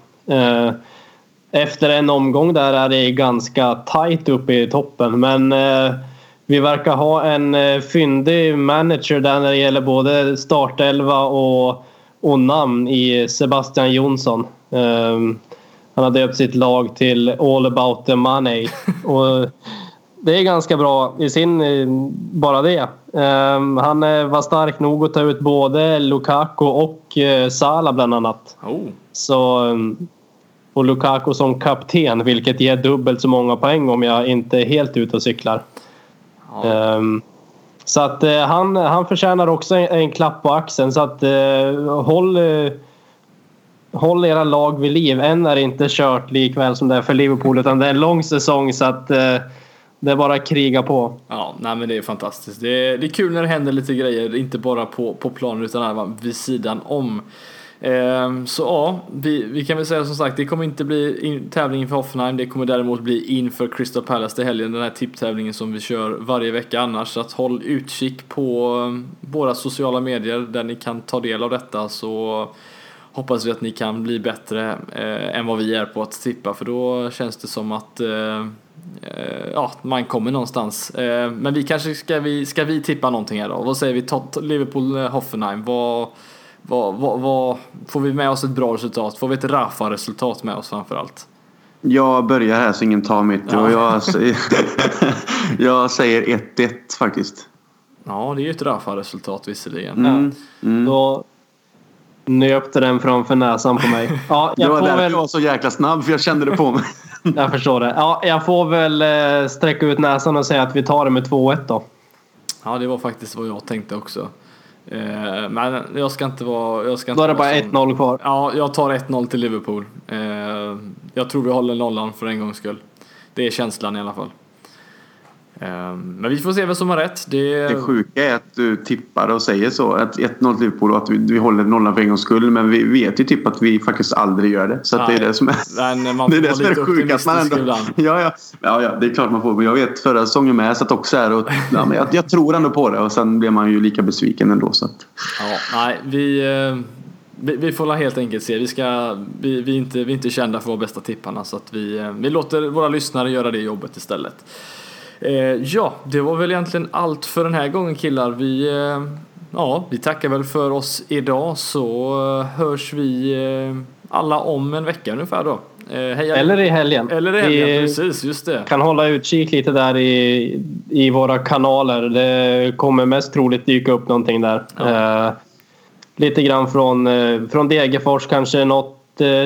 Efter en omgång där är det ganska tight uppe i toppen. Men vi verkar ha en fyndig manager där när det gäller både startelva och, och namn i Sebastian Jonsson. Han har döpt sitt lag till All about the money. Och det är ganska bra i sin, eh, bara det. Eh, Han eh, var stark nog att ta ut både Lukaku och eh, Salah bland annat. Oh. Så, eh, och Lukaku som kapten vilket ger dubbelt så många poäng om jag inte är helt ute och cyklar. Ehm, Så att han, han förtjänar också en, en klapp på axeln. Så att eh, håll, eh, håll era lag vid liv. Än är det inte kört likväl som det är för Liverpool utan det är en lång säsong så att eh, det är bara att kriga på. Ja, nej men det är fantastiskt. Det är, det är kul när det händer lite grejer, inte bara på, på planen utan även vid sidan om. Eh, Så ja, vi, vi kan väl säga som sagt, det kommer inte bli in, tävling inför Hoffenheim. Det kommer däremot bli inför Crystal Palace till helgen, den här tipptävlingen som vi kör varje vecka annars. Så att håll utkik på eh, våra sociala medier där ni kan ta del av detta så hoppas vi att ni kan bli bättre eh, än vad vi är på att tippa för då känns det som att eh, eh, ja, man kommer någonstans. Eh, men vi kanske ska vi, ska vi tippa någonting här då? Vad säger vi? Tot- Liverpool eh, Hoffenheim. Vad, vad, vad, vad, får vi med oss ett bra resultat? Får vi ett Rafa-resultat med oss framförallt? Jag börjar här så ingen tar mitt. Ja. Och jag, säger, jag säger 1-1 faktiskt. Ja, det är ju ett Rafa-resultat visserligen. Mm. Mm. Då nöpte den framför näsan på mig. Ja, Det jag var får därför väl... jag var så jäkla snabb för jag kände det på mig. Jag förstår det. Ja, jag får väl eh, sträcka ut näsan och säga att vi tar det med 2-1 då. Ja, det var faktiskt vad jag tänkte också. Eh, men jag ska inte vara... Jag ska inte Då är det bara sån. 1-0 kvar. Ja, jag tar 1-0 till Liverpool. Eh, jag tror vi håller nollan för en gångs skull. Det är känslan i alla fall. Eh, men vi får se vem som har rätt. Det, Det sjuka är att du tippar och säger så. Att 1-0 till Liverpool och att vi, vi håller nollan för en gångs skull. Men vi vet ju typ att vi faktiskt aldrig gör det. Så det är det som är... Men man det är det som är det sjuka. Att man ändå, ja, ja. Ja, ja, det är klart man får. Men jag vet förra säsongen med. Jag satt också här och ja, men jag, jag tror ändå på det. Och sen blir man ju lika besviken ändå. Så att, Ja, nej, vi, eh, vi, vi får helt enkelt se. Vi, ska, vi, vi, är inte, vi är inte kända för att vara bästa tipparna så att vi, eh, vi låter våra lyssnare göra det jobbet istället. Eh, ja, det var väl egentligen allt för den här gången killar. Vi, eh, ja, vi tackar väl för oss idag så eh, hörs vi alla om en vecka ungefär då. Eh, hej, Eller i helgen. Eller i helgen, Vi precis, just det. kan hålla utkik lite där i, i våra kanaler. Det kommer mest troligt dyka upp någonting där. Eh, lite grann från, från Degerfors, kanske något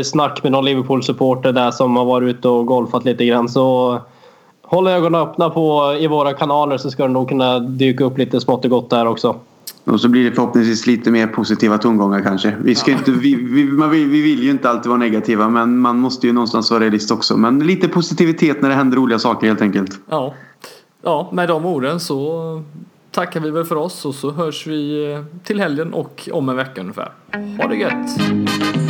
snack med någon Liverpool-supporter där som har varit ute och golfat lite grann. Så håll ögonen öppna på i våra kanaler så ska det nog kunna dyka upp lite smått och gott där också. och så blir det förhoppningsvis lite mer positiva tongångar kanske. Vi, ska inte, vi, vi, man vill, vi vill ju inte alltid vara negativa men man måste ju någonstans vara realist också. Men lite positivitet när det händer roliga saker helt enkelt. Ja. ja, med de orden så tackar vi väl för oss och så hörs vi till helgen och om en vecka ungefär. Ha det gött!